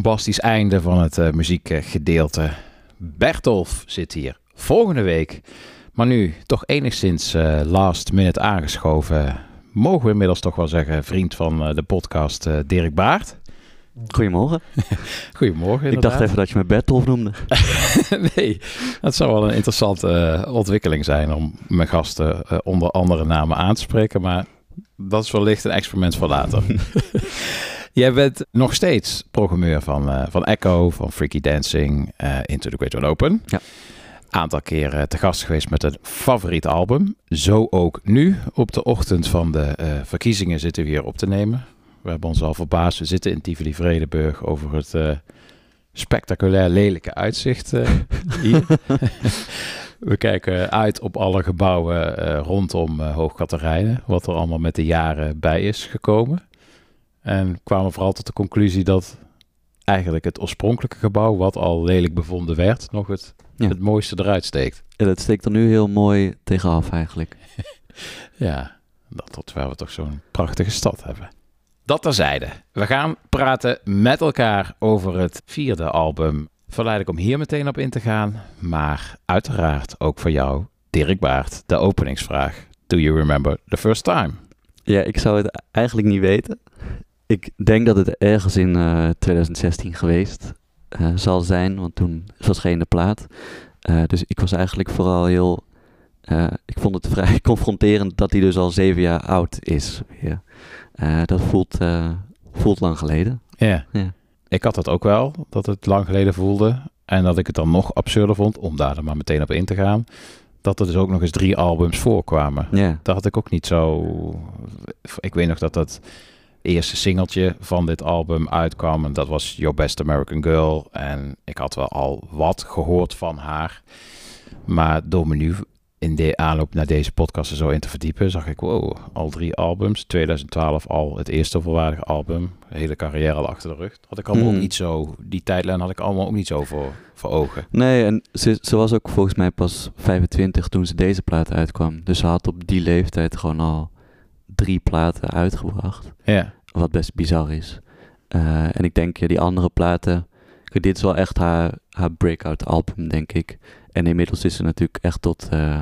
Bombastisch einde van het uh, muziekgedeelte. Bertolf zit hier volgende week. Maar nu toch enigszins uh, last minute aangeschoven. Mogen we inmiddels toch wel zeggen, vriend van uh, de podcast Dirk Baart. Goedemorgen. Goedemorgen. Ik dacht even dat je me Bertolf noemde. nee, dat zou wel een interessante ontwikkeling zijn om mijn gasten onder andere namen aan te spreken. Maar dat is wellicht een experiment voor later. Jij bent nog steeds programmeur van, uh, van Echo, van Freaky Dancing, uh, Into the Great One Open. Ja. Aantal keren te gast geweest met een favoriet album. Zo ook nu. Op de ochtend van de uh, verkiezingen zitten we hier op te nemen. We hebben ons al verbaasd. We zitten in Tivoli Vredenburg over het spectaculair lelijke uitzicht hier. we kijken uit op alle gebouwen rondom Hoog Katerijnen. Wat er allemaal met de jaren bij is gekomen. En kwamen vooral tot de conclusie dat eigenlijk het oorspronkelijke gebouw, wat al lelijk bevonden werd, nog het, ja. het mooiste eruit steekt. En het steekt er nu heel mooi tegenaf eigenlijk. ja, dat terwijl we toch zo'n prachtige stad hebben. Dat terzijde. We gaan praten met elkaar over het vierde album. Verleidelijk om hier meteen op in te gaan, maar uiteraard ook voor jou, Dirk Baart, de openingsvraag. Do you remember the first time? Ja, ik zou het eigenlijk niet weten ik denk dat het ergens in uh, 2016 geweest uh, zal zijn, want toen verscheen de plaat. Uh, dus ik was eigenlijk vooral heel. ik vond het vrij confronterend dat hij dus al zeven jaar oud is. Ja. dat voelt, voelt lang geleden. Ja. ja. Ik had dat ook wel, dat het lang geleden voelde. En dat ik het dan nog absurder vond, om daar dan maar meteen op in te gaan. Dat er dus ook nog eens drie albums voorkwamen. Ja. Dat had ik ook niet zo. Ik weet nog dat dat eerste singeltje van dit album uitkwam. En dat was Your Best American Girl. En ik had wel al wat gehoord van haar. Maar door me nu in de aanloop naar deze podcast er zo in te verdiepen, zag ik, wow, al drie albums. 2012 al het eerste volwaardige album. Hele carrière al achter de rug. Had ik allemaal Hmm. ook niet zo, die tijdlijn had ik allemaal ook niet zo voor, voor ogen. Nee, en ze, ze was ook volgens mij pas 25 toen ze deze plaat uitkwam. Dus ze had op die leeftijd gewoon al drie platen uitgebracht. Ja. Wat best bizar is. Eh, en ik denk, ja, die andere platen... Dit is wel echt haar, haar breakout album, denk ik. En inmiddels is ze natuurlijk echt tot... eh,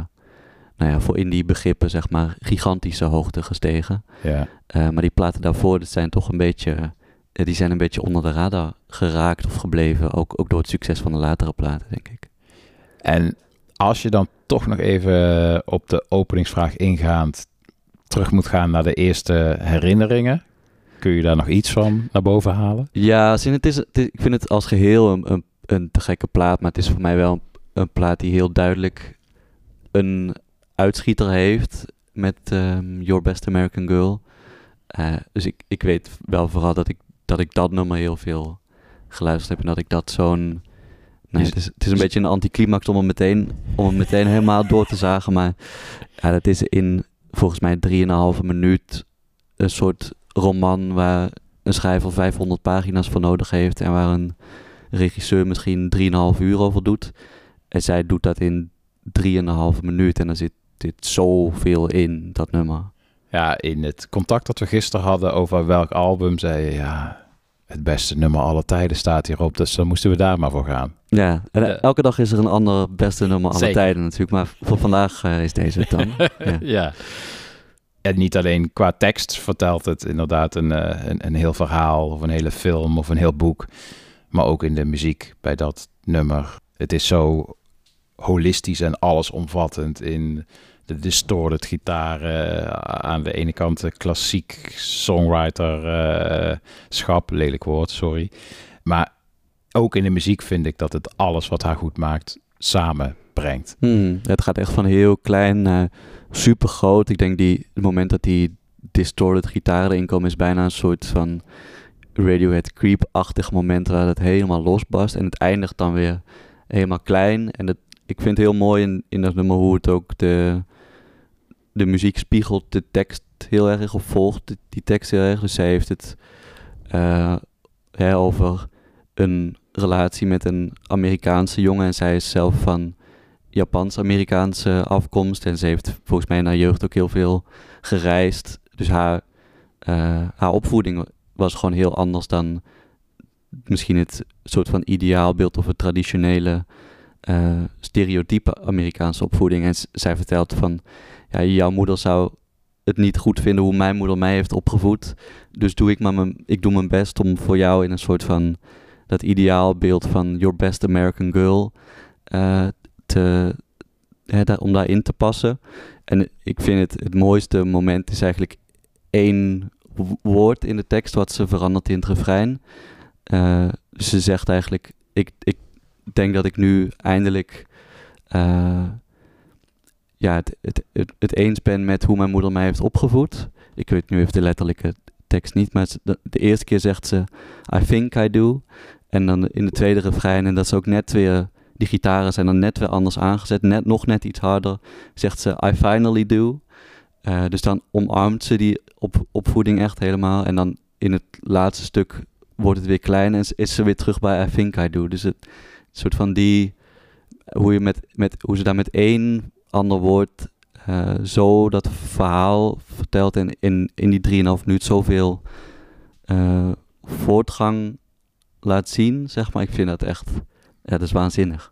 nou ja, voor indie begrippen, zeg maar, gigantische hoogte gestegen. Ja. Eh, maar die platen daarvoor, dat zijn toch een beetje... die zijn een beetje onder de radar geraakt of gebleven. Ook, ook door het succes van de latere platen, denk ik. En als je dan toch nog even op de openingsvraag ingaand terug moet gaan naar de eerste herinneringen, kun je daar nog iets van naar boven halen? Ja, zin, het is, het is- ik vind het als geheel een, een, een te gekke plaat. Maar het is voor mij wel een, een plaat die heel duidelijk een uitschieter heeft met ehm, Your Best American Girl. Eh, dus ik, ik weet wel vooral dat ik, dat ik dat nummer heel veel geluisterd heb. En dat ik dat zo'n... Nee, het, is, het is een beetje een anticlimax om hem meteen, om hem meteen helemaal door te zagen. Maar ja, dat is in volgens mij 3,5 minuut een soort roman waar een schrijver 500 pagina's voor nodig heeft en waar een regisseur misschien 3,5 uur over doet. En zij doet dat in 3,5 minuut en er zit, zit zoveel in, dat nummer. Ja, in het contact dat we gisteren hadden over welk album, zei je ja, het beste nummer aller tijden staat hierop. Dus dan moesten we daar maar voor gaan. Ja, en elke dag is er een ander beste nummer alle Zeker. tijden natuurlijk, maar voor vandaag eh, is deze het dan. ja. ja. En niet alleen qua tekst vertelt het inderdaad een, eh, een, een heel verhaal of een hele film of een heel boek. Maar ook in de muziek bij dat nummer. Het is zo holistisch en allesomvattend in de distorted gitaren. aan de ene kant de klassiek songwriter eh, schap, lelijk woord, sorry. Maar ook in de muziek vind ik dat het alles wat haar goed maakt samenbrengt. Hmm, het gaat echt van heel klein naar super groot. Ik denk die, het moment dat die distorted gitaren erin komen is bijna een soort van Radiohead creep-achtig moment waar het helemaal losbarst. En het eindigt dan weer helemaal klein. En ik vind het heel mooi in, in dat nummer hoe het ook de, de muziek spiegelt de tekst heel erg of volgt die, tekst heel erg. Dus zij heeft het eh, over een relatie met een Amerikaanse jongen en zij is zelf van Japans-Amerikaanse afkomst en ze heeft volgens mij in haar jeugd ook heel veel gereisd. Dus haar, eh, haar opvoeding was gewoon heel anders dan misschien het soort van ideaalbeeld of het traditionele eh, stereotype Amerikaanse opvoeding. En zij vertelt van, ja, jouw moeder zou het niet goed vinden hoe mijn moeder mij heeft opgevoed. Dus doe ik maar mijn, ik doe mijn best om voor jou in een soort van dat ideaalbeeld van your best American girl eh, te, hè, daar, om daarin te passen. En ik vind het het mooiste moment is eigenlijk één wo- woord in de tekst wat ze verandert in het refrein. Eh, ze zegt eigenlijk, ik, ik denk dat ik nu eindelijk eh, ja, het, het, het, eens ben met hoe mijn moeder mij heeft opgevoed. Ik weet nu even de letterlijke tekst niet, maar de, de eerste keer zegt ze I think I do. En dan in de tweede refrein, en dat is ook net weer, die gitaren zijn dan net weer anders aangezet, net, nog net iets harder, zegt ze I finally do. Eh, dus dan omarmt ze die op, opvoeding echt helemaal. En dan in het laatste stuk wordt het weer klein en is- ze weer terug bij I think I do. Dus het soort van die, hoe, je met, met, hoe ze daar met één ander woord eh, zo dat verhaal vertelt en in, in die 3,5 minuut zoveel eh, voortgang laat zien, zeg maar. Ik vind dat echt, ja, dat is waanzinnig.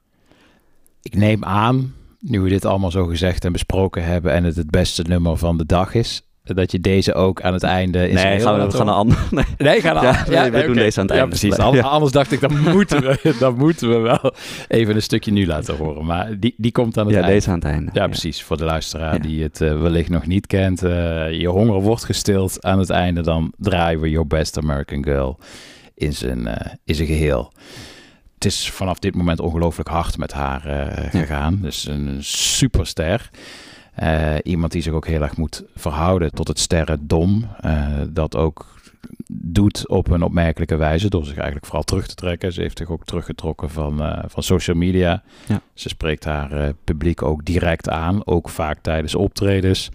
Ik neem aan, nu we dit allemaal zo gezegd en besproken hebben en het het beste nummer van de dag is, dat je deze ook aan het einde... Nee, gaan we, we laat gaan een ander. Nee, Nee, gaan we, Ja, we doen deze aan het Ja, einde. precies. Ja. An- Anders dacht ik, dan moeten, we, dan moeten we wel even een stukje nu laten horen. Maar die, die komt aan het Ja, einde. deze aan het einde. Ja, precies. Voor de luisteraar die het eh, wellicht nog niet kent. eh, je honger wordt gestild aan het einde. Dan draaien we Your Best American Girl in zijn, eh, in zijn geheel. Het is vanaf dit moment ongelooflijk hard met haar eh, gegaan. Dus een superster. Eh, iemand die zich ook heel erg moet verhouden tot het sterrendom. eh dat ook doet op een opmerkelijke wijze door zich eigenlijk vooral terug te trekken. Ze heeft zich ook teruggetrokken van, van social media. Ja. Ze spreekt haar publiek ook direct aan, ook vaak tijdens optredens.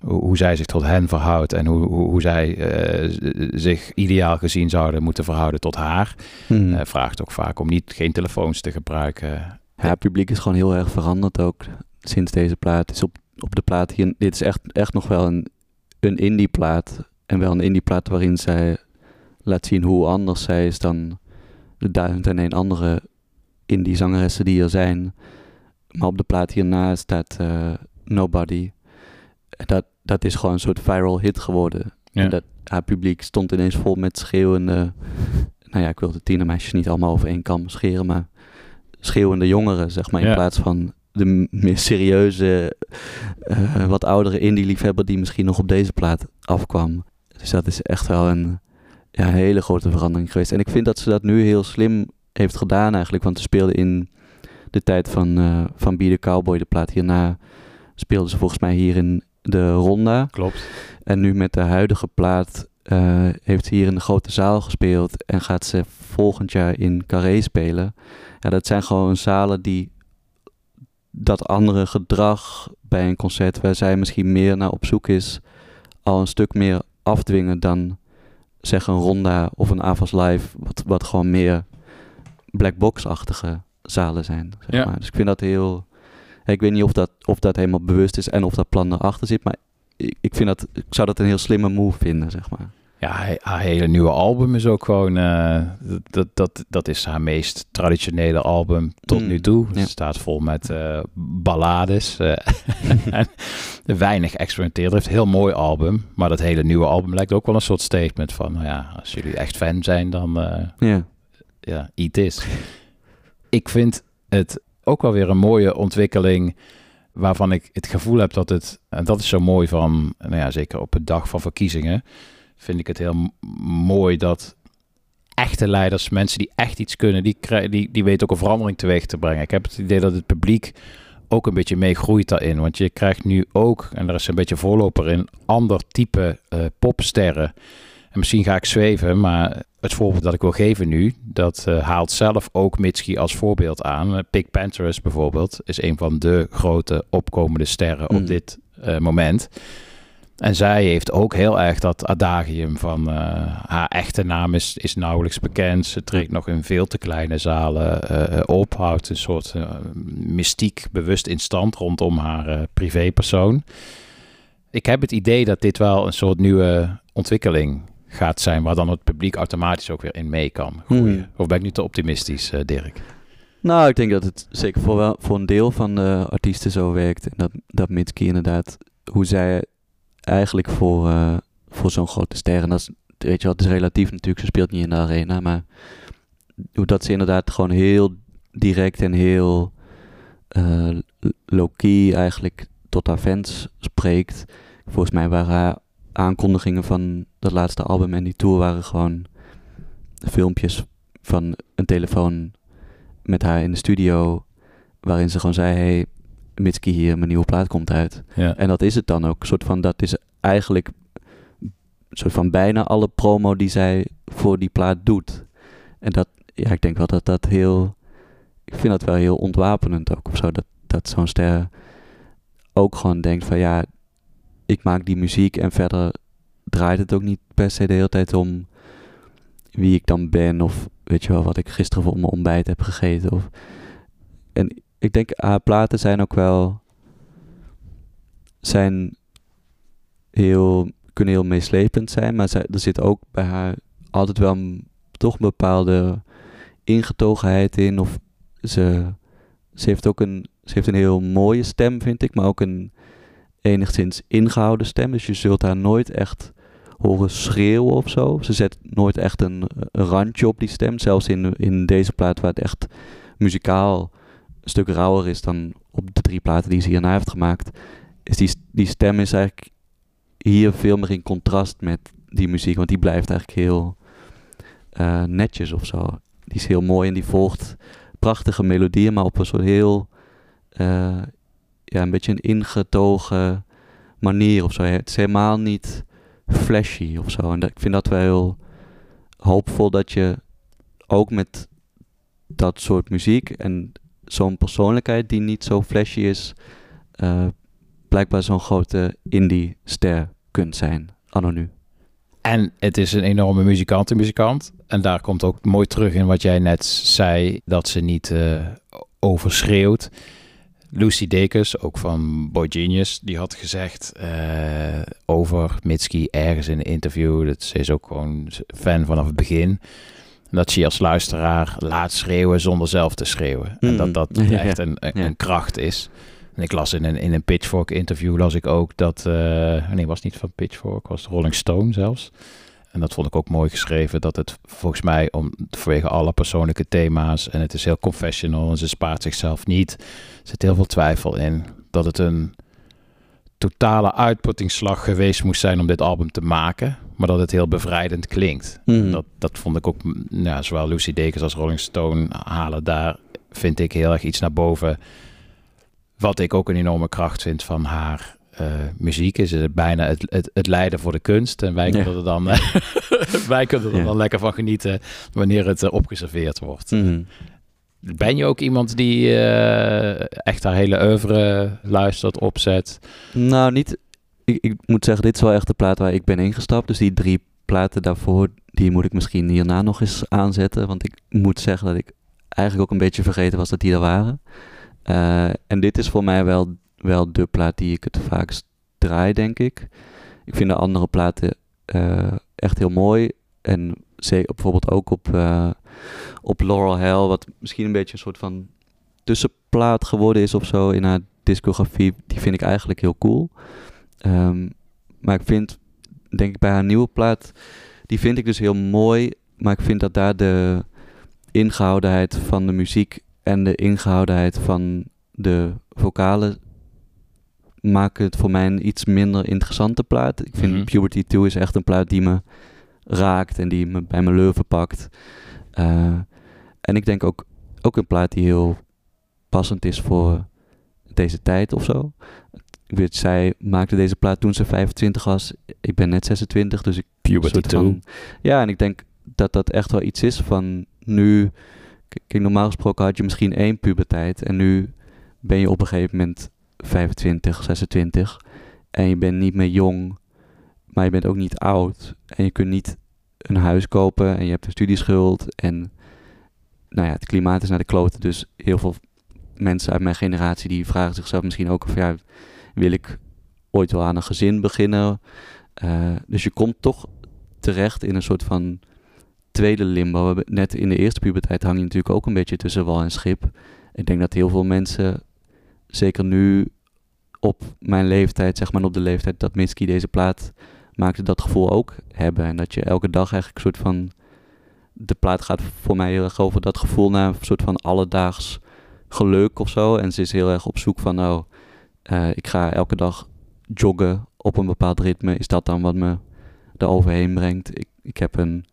Hoe, zij zich tot hen verhoudt en hoe, hoe, hoe zij eh, zich ideaal gezien zouden moeten verhouden tot haar. Hmm. Eh, vraagt ook vaak om niet, geen telefoons te gebruiken. Ja, het publiek is gewoon heel erg veranderd ook sinds deze plaat. Het is op, op de plaat hier, dit is echt, echt nog wel een, een indie plaat. En wel een indie plaat waarin zij laat zien hoe anders zij is dan de duizend en een andere indie zangeressen die er zijn. Maar op de plaat hierna staat eh, Nobody. Dat, dat is gewoon een soort viral hit geworden. Ja. En dat, haar publiek stond ineens vol met schreeuwende... Nou ja, ik wil de tienermeisjes niet allemaal over één kam scheren, maar schreeuwende jongeren, zeg maar. In Ja. plaats van de meer serieuze, eh, wat oudere indie-liefhebber die misschien nog op deze plaat afkwam. Dus dat is echt wel een ja, hele grote verandering geweest. En ik vind dat ze dat nu heel slim heeft gedaan eigenlijk. Want ze speelde in de tijd van, eh van Be The Cowboy, de plaat hierna, speelde ze volgens mij hier in de Ronda. Klopt. En nu met de huidige plaat eh, heeft ze hier in de grote zaal gespeeld en gaat ze volgend jaar in Carré spelen. Ja, dat zijn gewoon zalen die dat andere gedrag bij een concert waar zij misschien meer naar op zoek is, al een stuk meer afdwingen dan zeg een Ronda of een Avas Live, wat, wat gewoon meer blackbox-achtige zalen zijn. Zeg Ja. maar. Dus ik vind dat heel... Ik weet niet of dat, of dat helemaal bewust is en of dat plan erachter zit, maar ik, ik, vind dat, ik zou dat een heel slimme move vinden, zeg maar. Ja, haar hele nieuwe album is ook gewoon... eh, dat, dat, dat is haar meest traditionele album tot Mm, nu toe. ja. Het staat vol met eh, ballades. eh, en weinig experimenteerd. Het heeft een heel mooi album. Maar dat hele nieuwe album lijkt ook wel een soort statement van... Nou ja, als jullie echt fan zijn, dan... Ja. ja, eat is. Ik vind het ook wel weer een mooie ontwikkeling waarvan ik het gevoel heb dat het, en dat is zo mooi van, nou ja, zeker op het dag van verkiezingen, vind ik het heel mooi dat echte leiders, mensen die echt iets kunnen, die, die, die weten ook een verandering teweeg te brengen. Ik heb het idee dat het publiek ook een beetje meegroeit daarin, want je krijgt nu ook, en daar is een beetje voorloper in, ander type eh, popsterren. En misschien ga ik zweven, maar het voorbeeld dat ik wil geven nu, dat eh, haalt zelf ook Mitski als voorbeeld aan. Eh, Pink Panthers bijvoorbeeld is een van de grote opkomende sterren Mm. op dit eh, moment. En zij heeft ook heel erg dat adagium van eh, haar echte naam is, is nauwelijks bekend. Ze treedt nog in veel te kleine zalen eh, op. Houdt een soort eh, mystiek bewust in stand rondom haar eh, privépersoon. Ik heb het idee dat dit wel een soort nieuwe ontwikkeling gaat zijn, waar dan het publiek automatisch ook weer in mee kan groeien. Hmm. Of ben ik nu te optimistisch, eh, Dirk? Nou, ik denk dat het zeker voor, wel, voor een deel van de artiesten zo werkt. En dat, dat Mitski inderdaad, hoe zij eigenlijk voor, eh, voor zo'n grote ster, en dat is, weet je wel, het is relatief natuurlijk, ze speelt niet in de arena, maar hoe dat ze inderdaad gewoon heel direct en heel eh, low-key eigenlijk tot haar fans spreekt. Volgens mij waren haar aankondigingen van dat laatste album en die tour waren gewoon filmpjes van een telefoon met haar in de studio, waarin ze gewoon zei, hey, Mitski hier, mijn nieuwe plaat komt uit. Ja. En dat is het dan ook. Een soort van, dat is eigenlijk soort van bijna alle promo die zij voor die plaat doet. En dat, ja, ik denk wel dat dat heel, ik vind dat wel heel ontwapenend ook of zo. Dat, dat zo'n ster ook gewoon denkt van, ja, ik maak die muziek en verder draait het ook niet per se de hele tijd om wie ik dan ben of weet je wel wat ik gisteren voor mijn ontbijt heb gegeten of en ik denk haar platen zijn ook wel zijn heel kunnen heel meeslepend zijn maar er zit ook bij haar altijd wel toch een bepaalde ingetogenheid in of ze ze heeft ook een ze heeft een heel mooie stem vind ik maar ook een enigszins ingehouden stem dus je zult haar nooit echt horen schreeuwen of zo. Ze zet nooit echt een, randje op die stem. Zelfs in, in deze plaat waar het echt muzikaal een stuk rauwer is dan op de drie platen die ze hierna heeft gemaakt. Is die, die stem is eigenlijk hier veel meer in contrast met die muziek. Want die blijft eigenlijk heel eh, netjes of zo. Die is heel mooi en die volgt prachtige melodieën, maar op een soort heel, eh, ja, een beetje een ingetogen manier of zo. Het is helemaal niet flashy of zo. En ik vind dat wel heel hoopvol dat je ook met dat soort muziek en zo'n persoonlijkheid die niet zo flashy is, eh, blijkbaar zo'n grote indie-ster kunt zijn, anno nu. En het is een enorme muzikant en muzikant. En daar komt ook mooi terug in wat jij net zei, dat ze niet eh, overschreeuwt. Lucy Dekes, ook van Boy Genius, die had gezegd eh, over Mitski ergens in een interview, dat ze is ook gewoon fan vanaf het begin, dat ze je als luisteraar laat schreeuwen zonder zelf te schreeuwen. En dat Mm. dat Ja, echt een, een, Ja. een kracht is. En ik las in een, in een Pitchfork interview, las ik ook dat, eh nee, was niet van Pitchfork, was Rolling Stone zelfs. En dat vond ik ook mooi geschreven, dat het volgens mij om, vanwege alle persoonlijke thema's en het is heel confessional en ze spaart zichzelf niet. Er zit heel veel twijfel in dat het een totale uitputtingsslag geweest moest zijn om dit album te maken, maar dat het heel bevrijdend klinkt. Mhm. Dat, dat vond ik ook, nou, zowel Lucy Dekens als Rolling Stone halen daar, vind ik heel erg iets naar boven. Wat ik ook een enorme kracht vind van haar eh, muziek is het bijna het, het, het lijden voor de kunst. En wij Ja. kunnen er dan, wij kunnen er Ja. dan lekker van genieten wanneer het eh, opgeserveerd wordt. Mhm. Ben je ook iemand die eh, echt haar hele oeuvre luistert, opzet? Nou, niet. Ik, ik moet zeggen, dit is wel echt de plaat waar ik ben ingestapt. Dus die drie platen daarvoor, die moet ik misschien hierna nog eens aanzetten. Want ik moet zeggen dat ik eigenlijk ook een beetje vergeten was dat die er waren. Eh, en dit is voor mij wel, wel de plaat die ik het vaakst draai, denk ik. Ik vind de andere platen eh, echt heel mooi. En bijvoorbeeld ook op, op Laurel Hell, wat misschien een beetje een soort van tussenplaat geworden is of zo in haar discografie. Die vind ik eigenlijk heel cool. Ehm, maar ik vind, denk ik bij haar nieuwe plaat, die vind ik dus heel mooi. Maar ik vind dat daar de ingehoudenheid van de muziek en de ingehoudenheid van de vocalen maken het voor mij een iets minder interessante plaat. Ik vind Mhm. Puberty 2 is echt een plaat die me raakt en die me bij mijn leuven pakt. Eh, en ik denk ook, ook een plaat die heel passend is voor deze tijd of zo. Ik weet, zij maakte deze plaat toen ze 25 was. Ik ben net 26, dus ik... Puberty van- Ja, en ik denk dat dat echt wel iets is van nu... Kijk, normaal gesproken had je misschien één puberteit. En nu ben je op een gegeven moment 25, 26. En je bent niet meer jong, maar je bent ook niet oud. En je kunt niet een huis kopen en je hebt een studieschuld. En nou ja, het klimaat is naar de kloten. Dus heel veel mensen uit mijn generatie die vragen zichzelf misschien ook af, ja, wil ik ooit wel aan een gezin beginnen? Eh, dus je komt toch terecht in een soort van tweede limbo. Net in de eerste puberteit hang je natuurlijk ook een beetje tussen wal en schip. Ik denk dat heel veel mensen, zeker nu op mijn leeftijd, zeg maar op de leeftijd dat Mitski deze plaat maakte, dat gevoel ook hebben. En dat je elke dag eigenlijk een soort van... De plaat gaat voor mij heel erg over dat gevoel naar een soort van alledaags geluk of zo. En ze is heel erg op zoek van, nou, ik ga elke dag joggen op een bepaald ritme. Is dat dan wat me er overheen brengt? Ik, ik heb een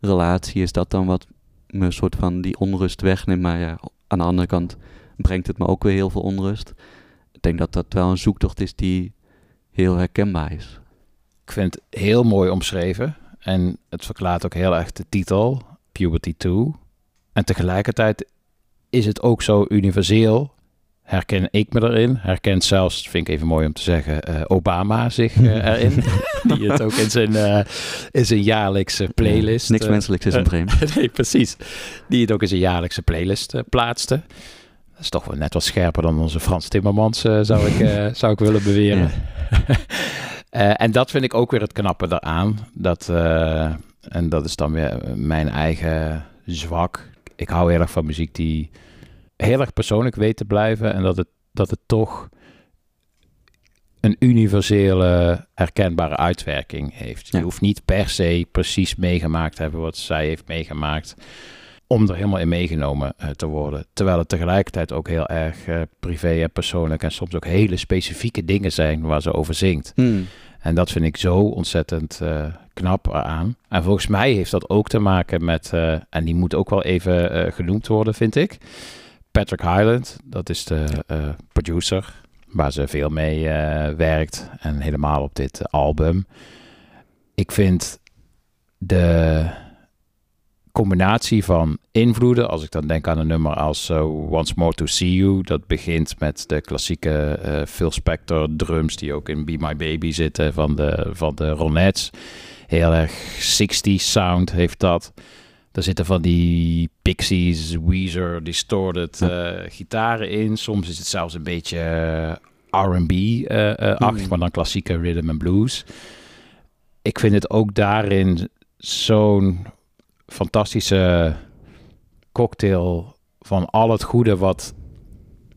relatie. Is dat dan wat me soort van die onrust wegneemt? Maar ja, aan de andere kant brengt het me ook weer heel veel onrust. Ik denk dat dat wel een zoektocht is die heel herkenbaar is. Ik vind het heel mooi omschreven. En het verklaart ook heel erg de titel, Puberty 2. En tegelijkertijd is het ook zo universeel. Herken ik me erin. Herkent zelfs, vind ik even mooi om te zeggen, eh, Obama zich eh, erin. Die het ook in zijn, eh, in zijn jaarlijkse playlist... Niks menselijks is een vreemd. nee, precies. Die het ook in zijn jaarlijkse playlist plaatste. Dat is toch wel net wat scherper dan onze Frans Timmermans, zou, ik, zou ik willen beweren. En dat vind ik ook weer het knappe eraan. Dat, en dat is dan weer mijn eigen zwak. Ik hou heel erg van muziek die heel erg persoonlijk weet te blijven. En dat het, dat het toch een universele herkenbare uitwerking heeft. Je hoeft niet per se precies meegemaakt te hebben wat zij heeft meegemaakt. Om er helemaal in meegenomen eh, te worden. Terwijl het tegelijkertijd ook heel erg eh, privé en persoonlijk. En soms ook hele specifieke dingen zijn waar ze over zingt. Hmm. En dat vind ik zo ontzettend eh, knap aan. En volgens mij heeft dat ook te maken met, eh, en die moet ook wel even eh, genoemd worden, vind ik. Patrick Hyland, dat is de eh, producer waar ze veel mee werkt. En helemaal op dit album. ik vind de combinatie van invloeden, als ik dan denk aan een nummer als Once More to See You, dat begint met de klassieke Phil Spector drums die ook in Be My Baby zitten van de, van de Ronettes. Heel erg 60 sound heeft dat. Er zitten van die Pixies, Weezer, distorted uh, gitaren in. Soms is het zelfs een beetje R&B-achtig, mm. maar dan klassieke rhythm and blues. Ik vind het ook daarin zo'n fantastische cocktail van al het goede wat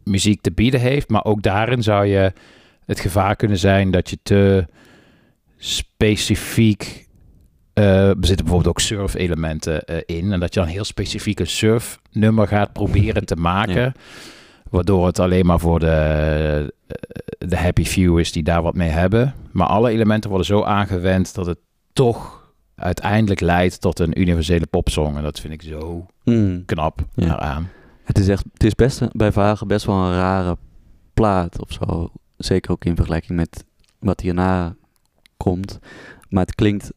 muziek te bieden heeft. Maar ook daarin zou je het gevaar kunnen zijn dat je te specifiek. Uh, er zitten bijvoorbeeld ook surf-elementen uh, in. En dat je dan heel specifiek een surf-nummer gaat proberen te maken. Ja. Waardoor het alleen maar voor de, de happy few is die daar wat mee hebben. Maar alle elementen worden zo aangewend dat het toch uiteindelijk leidt tot een universele popsong. En dat vind ik zo mm. knap Ja. eraan. Het is echt, het is best bij Vagen best wel een rare plaat of zo. Zeker ook in vergelijking met wat hierna komt. Maar het klinkt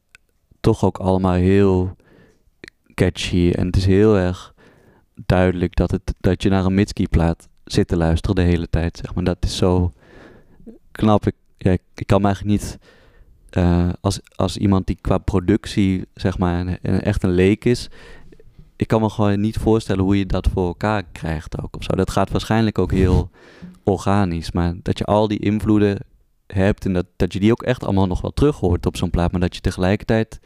toch ook allemaal heel catchy. En het is heel erg duidelijk dat, het, dat je naar een Mitski-plaat zit te luisteren de hele tijd. Zeg maar. Dat is zo knap. Ik, ja, ik, kan me eigenlijk niet... eh, als, als iemand die qua productie zeg maar een, een- echt een leek is... Ik kan me gewoon niet voorstellen hoe je dat voor elkaar krijgt ook of zo. Dat gaat waarschijnlijk ook heel organisch. Maar dat je al die invloeden hebt en dat, dat je die ook echt allemaal nog wel terug hoort op zo'n plaat. Maar dat je tegelijkertijd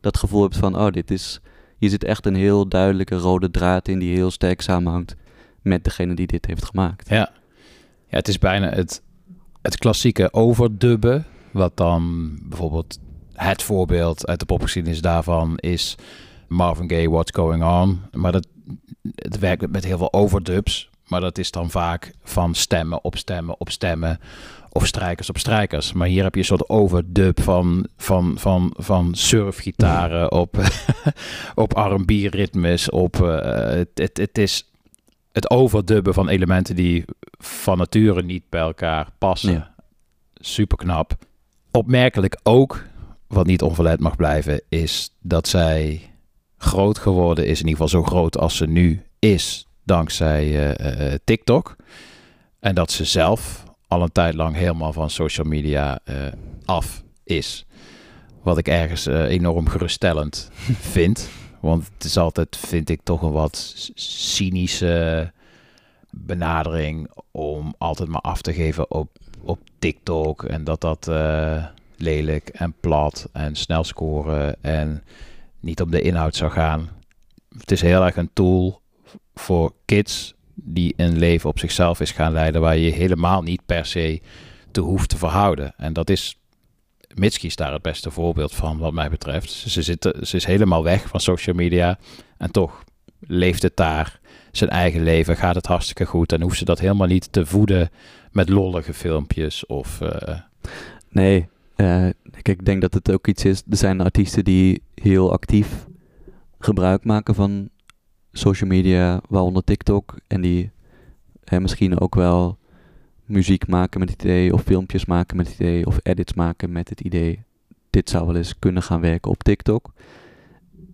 dat gevoel hebt van, oh, dit is... Hier zit echt een heel duidelijke rode draad in die heel sterk samenhangt met degene die dit heeft gemaakt. Ja. ja, het is bijna het, het klassieke overdubben. Wat dan bijvoorbeeld het voorbeeld uit de popgeschiedenis daarvan is Marvin Gaye, What's Going On. Maar dat, het werkt met heel veel overdubs. Maar dat is dan vaak van stemmen op stemmen op stemmen. Of strijkers op strijkers. Maar hier heb je een soort overdub van, van, van, van surfgitaren op, op R&B-ritmes. Op, eh, het, het, het is het overdubben van elementen die van nature niet bij elkaar passen. Ja. Super knap. Opmerkelijk ook, wat niet onverlet mag blijven, is dat zij groot geworden is. In ieder geval zo groot als ze nu is, dankzij eh, eh, TikTok. En dat ze zelf al een tijd lang helemaal van social media eh, af is. Wat ik ergens eh, enorm geruststellend vind. Want het is altijd, vind ik, toch een wat cynische benadering om altijd maar af te geven op, op TikTok. En dat dat eh, lelijk en plat en snel scoren en niet om de inhoud zou gaan. Het is heel erg een tool voor kids die een leven op zichzelf is gaan leiden waar je je helemaal niet per se te hoeft te verhouden. En dat is Mitski is daar het beste voorbeeld van, wat mij betreft. Ze, zitten, ze is helemaal weg van social media. En toch leeft het daar zijn eigen leven. Gaat het hartstikke goed. En hoeft ze dat helemaal niet te voeden met lollige filmpjes. Of, eh, Nee, kijk, ik denk dat het ook iets is. Er zijn artiesten die heel actief gebruik maken van social media, waaronder TikTok. En die hè, misschien ook wel muziek maken met het idee, of filmpjes maken met het idee, of edits maken met het idee. Dit zou wel eens kunnen gaan werken op TikTok.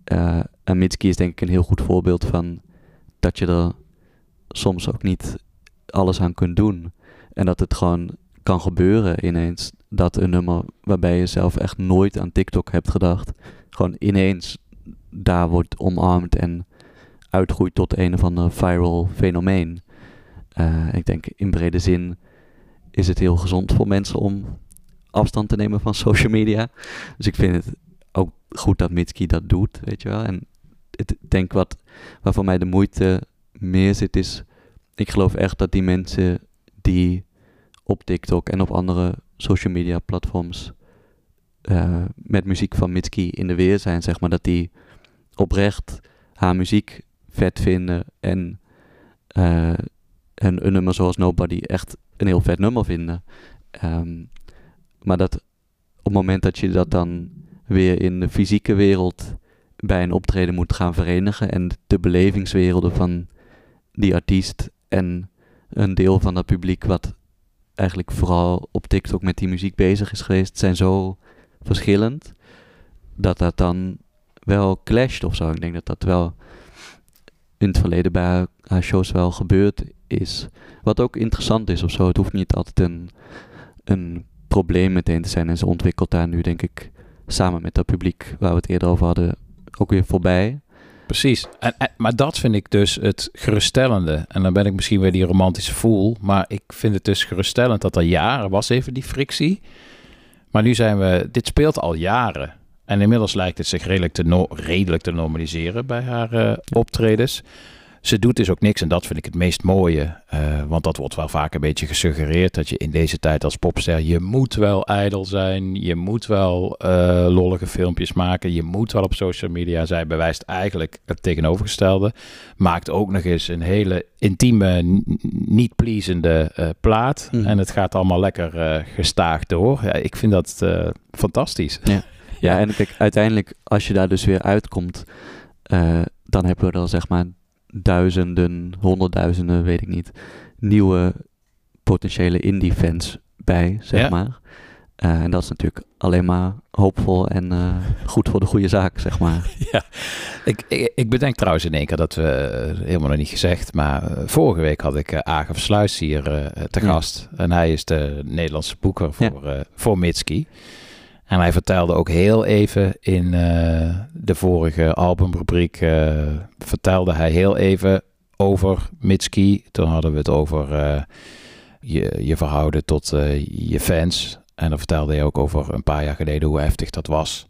Eh, en Mitski is denk ik een heel goed voorbeeld van dat je er soms ook niet alles aan kunt doen. En dat het gewoon kan gebeuren ineens dat een nummer waarbij je zelf echt nooit aan TikTok hebt gedacht, gewoon ineens daar wordt omarmd en uitgroeit tot een of ander viral fenomeen. Eh, ik denk in brede zin is het heel gezond voor mensen om afstand te nemen van social media. Dus ik vind het ook goed dat Mitski dat doet, weet je wel. En ik denk wat, waar voor mij de moeite meer zit is, ik geloof echt dat die mensen die op TikTok en op andere social media platforms eh, met muziek van Mitski in de weer zijn, zeg maar, dat die oprecht haar muziek vet vinden en eh, een, een nummer zoals Nobody echt een heel vet nummer vinden. Ehm, maar dat op het moment dat je dat dan weer in de fysieke wereld bij een optreden moet gaan verenigen en de belevingswerelden van die artiest en een deel van dat publiek wat eigenlijk vooral op TikTok met die muziek bezig is geweest, zijn zo verschillend. dat dat dan wel clasht of zo. Ik denk dat dat wel in het verleden bij haar, shows wel gebeurd is. Wat ook interessant is of zo. Het hoeft niet altijd een, een probleem meteen te zijn. En ze ontwikkelt daar nu, denk ik, samen met dat publiek waar we het eerder over hadden, ook weer voorbij. Precies. En, en- maar dat vind ik dus het geruststellende. En dan ben ik misschien weer die romantische voel. Maar ik vind het dus geruststellend dat er jaren was even die frictie. Maar nu zijn we... Dit speelt al jaren. En inmiddels lijkt het zich redelijk te, no- redelijk te normaliseren bij haar eh, optredens. Ze doet dus ook niks en dat vind ik het meest mooie. eh, want dat wordt wel vaak een beetje gesuggereerd. Dat je in deze tijd als popster... Je moet wel ijdel zijn. Je moet wel eh, lollige filmpjes maken. Je moet wel op social media. Zij bewijst eigenlijk het tegenovergestelde. Maakt ook nog eens een hele intieme, niet pleasende plaat. En het gaat allemaal lekker gestaag door. Ja, ik vind dat fantastisch. Ja. Ja, en kijk, uiteindelijk, als je daar dus weer uitkomt, eh, dan hebben we er zeg maar duizenden, honderdduizenden, weet ik niet, nieuwe potentiële indie-fans bij, zeg Ja. maar. Eh, en dat is natuurlijk alleen maar hoopvol en eh, goed voor de goede zaak, zeg maar. Ja, ik, ik, ik bedenk trouwens in één keer dat we, helemaal nog niet gezegd, maar vorige week had ik uh, Agen Sluis hier te Ja. gast. En hij is de Nederlandse boeker voor, voor Mitski. En hij vertelde ook heel even in eh, de vorige albumrubriek, eh, vertelde hij heel even over Mitski. Toen hadden we het over eh, je, je verhouden tot je fans. En dan vertelde hij ook over een paar jaar geleden hoe heftig dat was.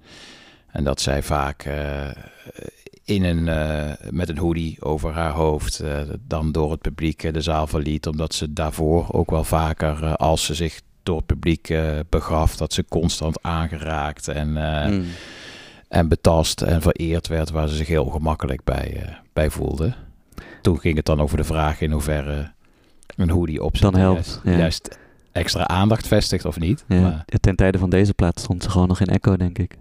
En dat zij vaak in een, met een hoodie over haar hoofd dan door het publiek de zaal verliet. Omdat ze daarvoor ook wel vaker, als ze zich door het publiek eh, begaf, dat ze constant aangeraakt en, eh, Mm. en betast en vereerd werd, waar ze zich heel ongemakkelijk bij, eh, bij voelde. Toen ging het dan over de vraag in hoeverre een hoodie op Dan helpt, juist, ja. juist extra aandacht vestigt of niet. Ja, Maar ten tijde van deze plaat stond ze gewoon nog in Echo, denk ik.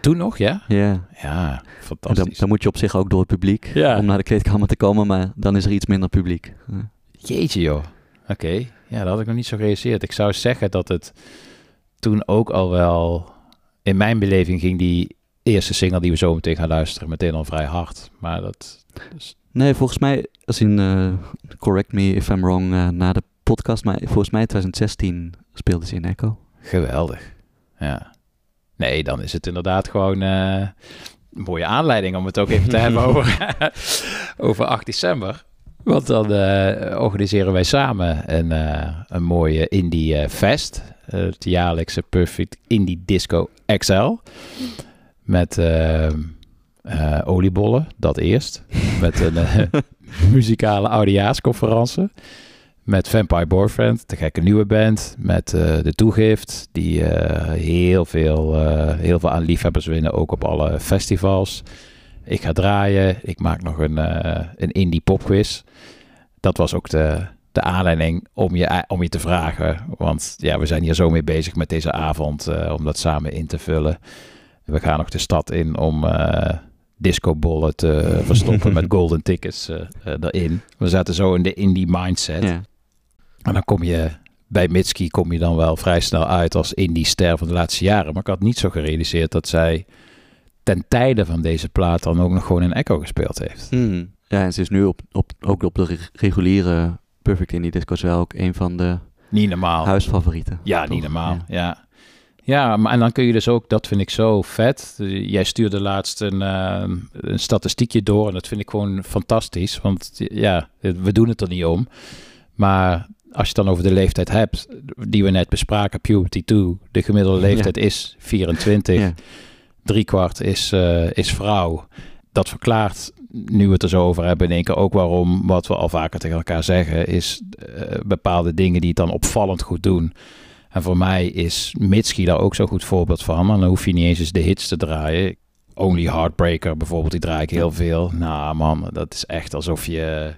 toen nog, ja? Ja. Ja, fantastisch. Dan, dan moet je op zich ook door het publiek Ja. om naar de kleedkamer te komen, maar dan is er iets minder publiek. Ja. Jeetje joh. Oké, ja, dat had ik nog niet zo gerealiseerd. Ik zou zeggen dat het toen ook al wel... In mijn beleving ging die eerste single die we zo meteen gaan luisteren meteen al vrij hard. Maar dat... Nee, volgens mij, als in, eh, correct me if I'm wrong, eh, na de podcast, maar volgens mij 2016 speelde ze in Echo. Geweldig. Ja. Nee, dan is het inderdaad gewoon eh, een mooie aanleiding om het ook even te hebben over, over 8 december. Want dan eh, organiseren wij samen een, eh, een mooie Indie eh, Fest. het jaarlijkse Perfect Indie Disco XL. Met oliebollen, dat eerst. Met een muzikale oudejaarsconferentie. Met Vampire Boyfriend, de gekke nieuwe band. Met de toegift, die heel, veel, heel veel aan liefhebbers winnen, ook op alle festivals. Ik ga draaien, ik maak nog een, eh, een indie popquiz. Dat was ook de, de aanleiding om je, om je te vragen. Want ja, we zijn hier zo mee bezig met deze avond, eh, om dat samen in te vullen. We gaan nog de stad in om eh discobollen te verstoppen met golden tickets eh, eh, erin. We zaten zo in de indie mindset. Ja. En dan kom je bij Mitski kom je dan wel vrij snel uit als indie ster van de laatste jaren. Maar ik had niet zo gerealiseerd dat zij ten tijde van deze plaat dan ook nog gewoon in Echo gespeeld heeft. Hmm. Ja, en ze is nu op, op, ook op de re- reguliere Perfect Indie Disco's wel ook een van de Niet normaal. huisfavorieten. Ja, Toch? niet normaal. Ja. ja. maar en dan kun je dus ook, dat vind ik zo vet. Jij stuurde laatst een, eh, een statistiekje door en dat vind ik gewoon fantastisch. Want ja, we doen het er niet om. Maar als je het dan over de leeftijd hebt, die we net bespraken, Puberty 2, de gemiddelde leeftijd is 24. Ja. Driekwart is, eh, is vrouw. Dat verklaart, nu we het er zo over hebben, in één keer ook waarom, wat we al vaker tegen elkaar zeggen, is eh, bepaalde dingen die het dan opvallend goed doen. En voor mij is Mitski daar ook zo'n goed voorbeeld van. En dan hoef je niet eens eens de hits te draaien. Only Heartbreaker bijvoorbeeld, die draai ik heel veel. Nou man, dat is echt alsof je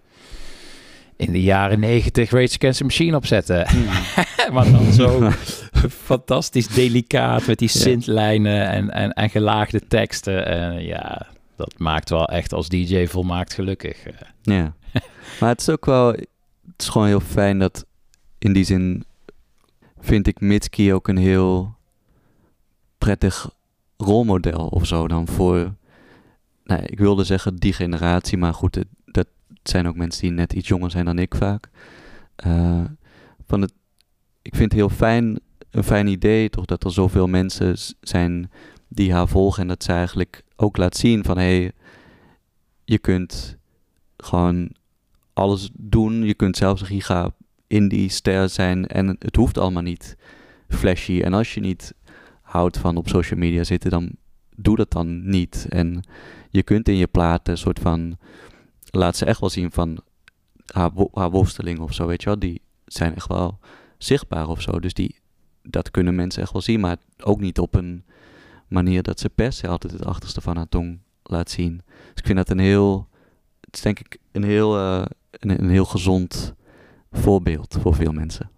in de jaren negentig Rage Against the Machine opzette. maar dan zo fantastisch delicaat met die Ja. synthlijnen en, en, en gelaagde teksten. En ja, dat maakt wel echt als DJ volmaakt gelukkig. Ja. maar het is ook wel, het is gewoon heel fijn dat in die zin vind ik Mitski ook een heel prettig rolmodel of zo dan voor, nou, ik wilde zeggen die generatie, maar goed, het- dat zijn ook mensen die net iets jonger zijn dan ik vaak. Eh, van het, ik vind het heel fijn, een fijn idee toch dat er zoveel mensen zijn die haar volgen en dat ze eigenlijk ook laat zien van hé, hey, je kunt gewoon alles doen, je kunt zelfs een giga indie ster zijn en het hoeft allemaal niet flashy. En als je niet houdt van op social media zitten, dan doe dat dan niet. En je kunt in je platen een soort van, laat ze echt wel zien van haar, haar worsteling of zo, weet je wel. Die zijn echt wel zichtbaar of zo. Dus die, dat kunnen mensen echt wel zien, maar ook niet op een manier dat ze per se altijd het achterste van haar tong laat zien. Dus ik vind dat een heel, het is denk ik een heel, eh, een, een heel gezond voorbeeld voor veel mensen.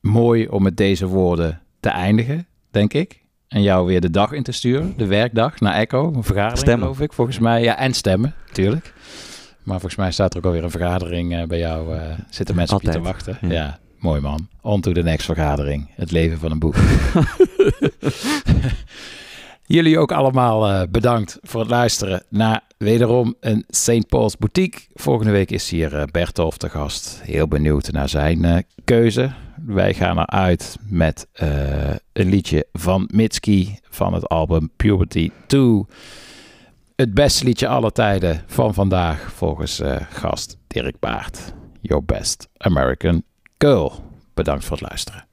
Mooi om met deze woorden te eindigen, denk ik. En jou weer de dag in te sturen, de werkdag naar Echo. Een vergadering, Stemmen. geloof ik, volgens mij. Ja, en stemmen, natuurlijk. Maar volgens mij staat er ook alweer een vergadering eh, bij jou. eh, zitten mensen op je te wachten. ja. Ja. mooi man. On to the next vergadering. Het leven van een boek. Jullie ook allemaal eh, bedankt voor het luisteren naar wederom een St. Paul's Boutique. Volgende week is hier Bertolf te gast. Heel benieuwd naar zijn keuze. Wij gaan eruit met een liedje van Mitski van het album Puberty 2. Het beste liedje aller tijden van vandaag volgens eh, gast Dirk Baart. Your Best American Girl. Bedankt voor het luisteren.